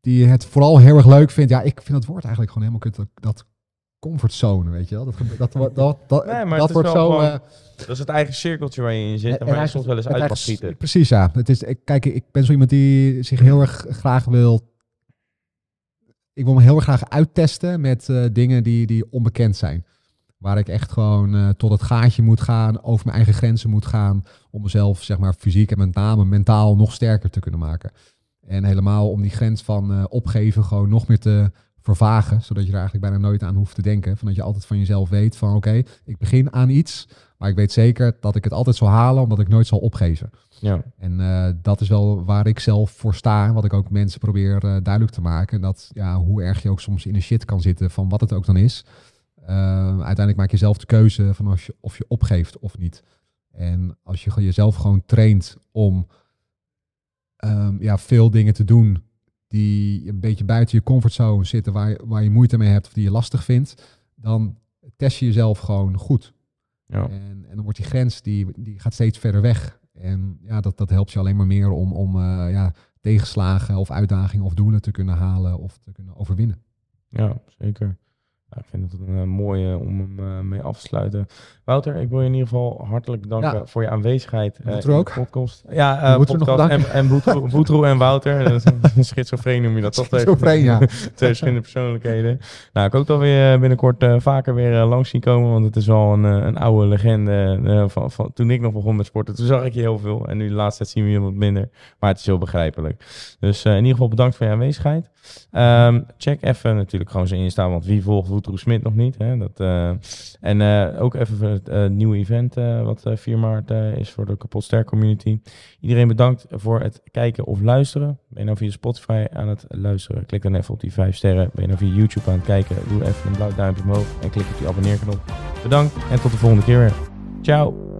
Speaker 1: die het vooral heel erg leuk vindt. Ja, ik vind dat woord eigenlijk gewoon helemaal kut. Dat, dat comfortzone, weet je wel. Dat, dat, dat, dat, dat,
Speaker 2: Nee, maar
Speaker 1: dat wordt zo...
Speaker 2: gewoon-
Speaker 1: eh,
Speaker 2: Dat is het eigen cirkeltje waar je in zit en, waar je soms wel eens uit mag
Speaker 1: eigenlijk-
Speaker 2: schieten.
Speaker 1: Precies, ja. Het is, ik, kijk, ik ben zo iemand die zich heel erg graag wil... Ik wil me heel erg graag uittesten met eh, dingen die, die onbekend zijn. Waar ik echt gewoon eh, tot het gaatje moet gaan, over mijn eigen grenzen moet gaan. Om mezelf, zeg maar, fysiek en met name mentaal nog sterker te kunnen maken. En helemaal om die grens van opgeven gewoon nog meer te vervagen. Zodat je er eigenlijk bijna nooit aan hoeft te denken. Van dat je altijd van jezelf weet van oké, ik begin aan iets. Maar ik weet zeker dat ik het altijd zal halen, omdat ik nooit zal opgeven.
Speaker 2: Ja.
Speaker 1: En eh, dat is wel waar ik zelf voor sta. Wat ik ook mensen probeer eh, duidelijk te maken. Dat ja, hoe erg je ook soms in een shit kan zitten van wat het ook dan is. eh, uiteindelijk maak je zelf de keuze van als je, of je opgeeft of niet. En als je jezelf gewoon traint om ehm, ja, veel dingen te doen die een beetje buiten je comfortzone zitten, waar, je- waar je moeite mee hebt of die je lastig vindt, dan test je jezelf gewoon goed.
Speaker 2: Ja.
Speaker 1: En, en dan wordt die grens, die, die gaat steeds verder weg. En ja, dat, dat helpt je alleen maar meer om, om eh, ja, tegenslagen of uitdagingen of doelen te kunnen halen of te kunnen overwinnen.
Speaker 2: Ja, zeker. Ik vind het een mooie om hem mee af te sluiten. Wouter, ik wil je in ieder geval hartelijk bedanken voor je aanwezigheid uh,
Speaker 1: ook.
Speaker 2: de podcast. Ja, uh, podcast en, en Boetro, [LAUGHS] en Wouter. [LAUGHS] Schizofreen noem je dat toch?
Speaker 1: Schizofreen, ja. [LAUGHS]
Speaker 2: Twee verschillende persoonlijkheden. Nou, ik hoop dat we je binnenkort vaker weer langs zien komen, want het is wel een, een oude legende. van, van, toen ik nog begon met sporten, toen zag ik je heel veel. En nu de laatste tijd zien we je wat minder. Maar het is heel begrijpelijk. Dus in ieder geval bedankt voor je aanwezigheid. Um, check even natuurlijk gewoon zijn Insta, want wie volgt Woetroe Smit nog niet? Hè? Dat, uh, en uh, ook even het uh, nieuwe event wat 4 maart is voor de Kapotster community. Iedereen bedankt voor het kijken of luisteren. Ben je nou via Spotify aan het luisteren? Klik dan even op die 5 sterren. Ben je nou via YouTube aan het kijken? Doe even een blauw duimpje omhoog en klik op die abonneerknop. Bedankt en tot de volgende keer weer. Ciao!